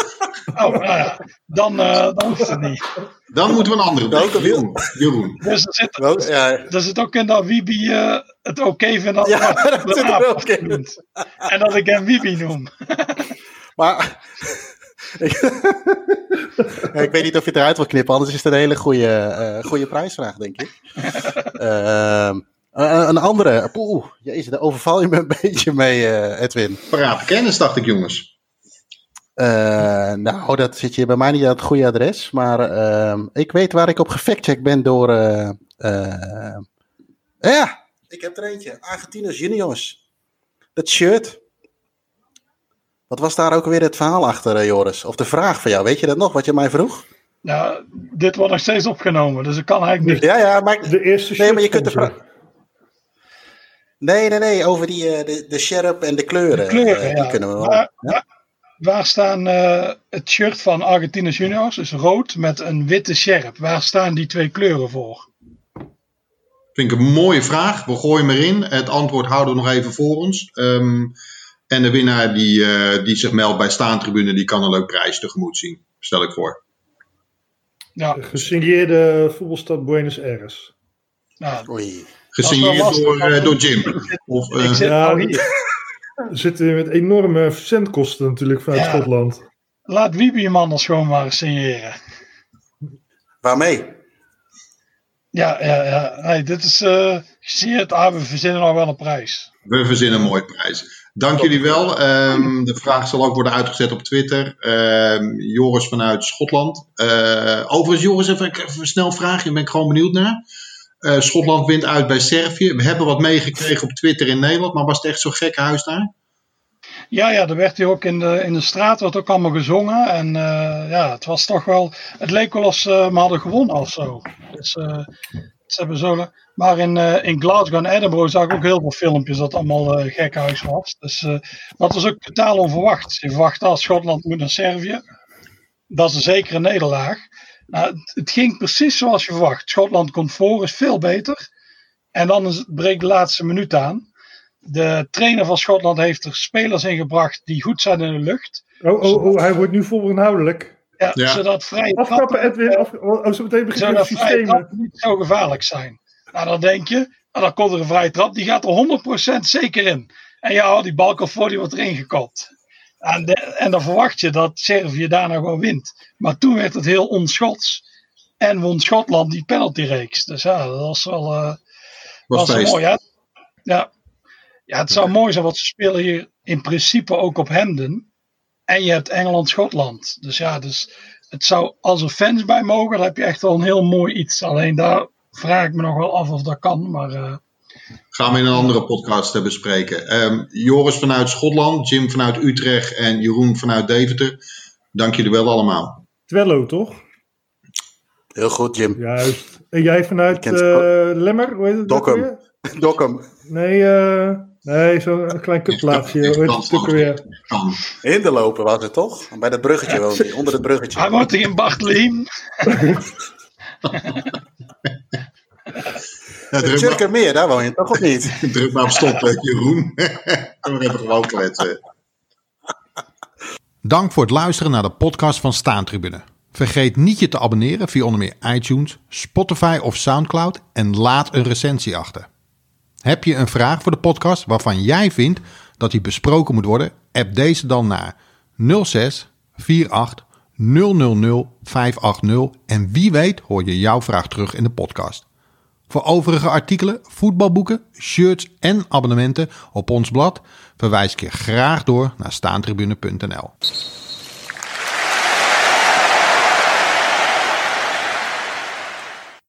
Oh, nou ja, dan, eh, dan hoeft het niet. Dan moeten we een andere Welke. Jeroen. Jeroen. Dus er zit, Wel, ja, er zit ook in dat Wiebe eh, het oké vindt dat Ja, dat genoemd. En dat ik hem Wiebe noem. maar... ik, Ja, ik weet niet of je het eruit wil knippen, anders is het een hele goede, eh, goede prijsvraag, denk ik. Ehm, een een andere. Oeh, jezus, daar overval je me een beetje mee, eh, Edwin. Parate kennis, dacht ik, jongens. Eh, nou, dat zit je bij mij niet aan het goede adres. Maar ehm, ik weet waar ik op gefactcheckt ben door. eh, eh, ja, ik heb er eentje. Argentinos Juniors. Dat shirt. Wat was daar ook weer het verhaal achter, eh, Joris? Of de vraag van jou? Weet je dat nog, wat je mij vroeg? Nou, dit wordt nog steeds opgenomen, dus ik kan eigenlijk niet. Ja, ja, maar. De eerste Nee, maar je kunt de vraag. Nee, nee, nee, over die, eh, de, de sjerp en de kleuren. De kleuren, eh, ja. Die kunnen we wel. Maar- ja. Waar staan eh, het shirt van Argentinos Juniors is rood met een witte sjerp. Waar staan die twee kleuren voor? Vind ik een mooie vraag. We gooien hem erin. Het antwoord houden we nog even voor ons. Ehm, en de winnaar die, eh, die zich meldt bij Staantribune, die kan een leuk prijs tegemoet zien. Stel ik voor. Ja, Gesigneerde voetbalstad Buenos Aires. nou, Oei. Gesigneerd door, eh, door Jim. Of, eh, ik zit ja, nou hier. We zitten met enorme verzendkosten natuurlijk vanuit Ja. Schotland. Laat Wiebe je man als gewoon maar signeren. Waarmee? Ja, ja, ja. Nee, dit is eh gesigneerd. Ah, we verzinnen nog wel een prijs. we verzinnen een mooie prijs. Dank jullie wel. Ehm, de vraag zal ook worden uitgezet op Twitter. Ehm, Joris vanuit Schotland. Eh, overigens, Joris, even, even een snel vraagje. Daar ben ik gewoon benieuwd naar. Eh, Schotland wint uit bij Servië. We hebben wat meegekregen op Twitter in Nederland. Maar was het echt zo'n gek huis daar? Ja, ja, er werd hij ook in de, in de straat werd ook allemaal gezongen. En eh, ja, het was toch wel. Het leek wel als ze me hadden gewonnen of zo. Dus, hebben maar in, eh, in Glasgow en Edinburgh zag ik ook heel veel filmpjes dat allemaal eh gek huis was. Dus eh, dat was ook totaal onverwacht. Je verwacht als Schotland moet naar Servië. Dat is een zekere nederlaag. Nou, het, ging precies zoals je verwacht. Schotland komt voor, is veel beter. En dan breekt de laatste minuut aan. De trainer van Schotland heeft er spelers in gebracht die goed zijn in de lucht. Oh, oh, oh, hij wordt nu volinhoudelijk. Ja, Ja. Zodat vrije Afkappen, trappen, Edwin. Af, oh, zo meteen beginnen de vrije systemen. niet zo gevaarlijk zijn. Nou, dan denk je, nou, dan komt er een vrije trap, die gaat er 100% zeker in. En ja, die balk voor die wordt erin gekopt. En, en, dan verwacht je dat Servië daarna gewoon wint. Maar toen werd het heel onschots. En won Schotland die penaltyreeks. Dus ja, dat was wel, uh, was was mooi. Ja. ja. Ja, het zou mooi zijn, want ze spelen hier in principe ook op Hemden. En je hebt Engeland-Schotland. Dus ja, dus het zou, als er fans bij mogen, dan heb je echt wel een heel mooi iets. Alleen daar vraag ik me nog wel af of dat kan. Maar, uh, Gaan we in een andere podcast bespreken. Um, Joris vanuit Schotland, Jim vanuit Utrecht en Jeroen vanuit Deventer. Dank jullie wel allemaal. Twello, toch? Heel goed, Jim. Juist. En jij vanuit uh, Lemmer? Hoe heet het Dokkum. Dokkum. Nee, uh, nee zo'n klein kutplaatsje. Weer? In de lopen was het toch? Bij dat bruggetje woont hij, onder het bruggetje. Hij woont in Bartleem. Ja, meer, daar woon je toch of niet? Druk maar op stop, Jeroen. Dan we even gewoon kletsen. Dank voor het luisteren naar de podcast van Staantribune. Vergeet niet je te abonneren via onder meer iTunes, Spotify of Soundcloud en laat een recensie achter. Heb je een vraag voor de podcast waarvan jij vindt dat die besproken moet worden? App deze dan naar 06 48 000 580 en wie weet hoor je jouw vraag terug in de podcast. Voor overige artikelen, voetbalboeken, shirts en abonnementen op ons blad verwijs ik je graag door naar staantribune.nl.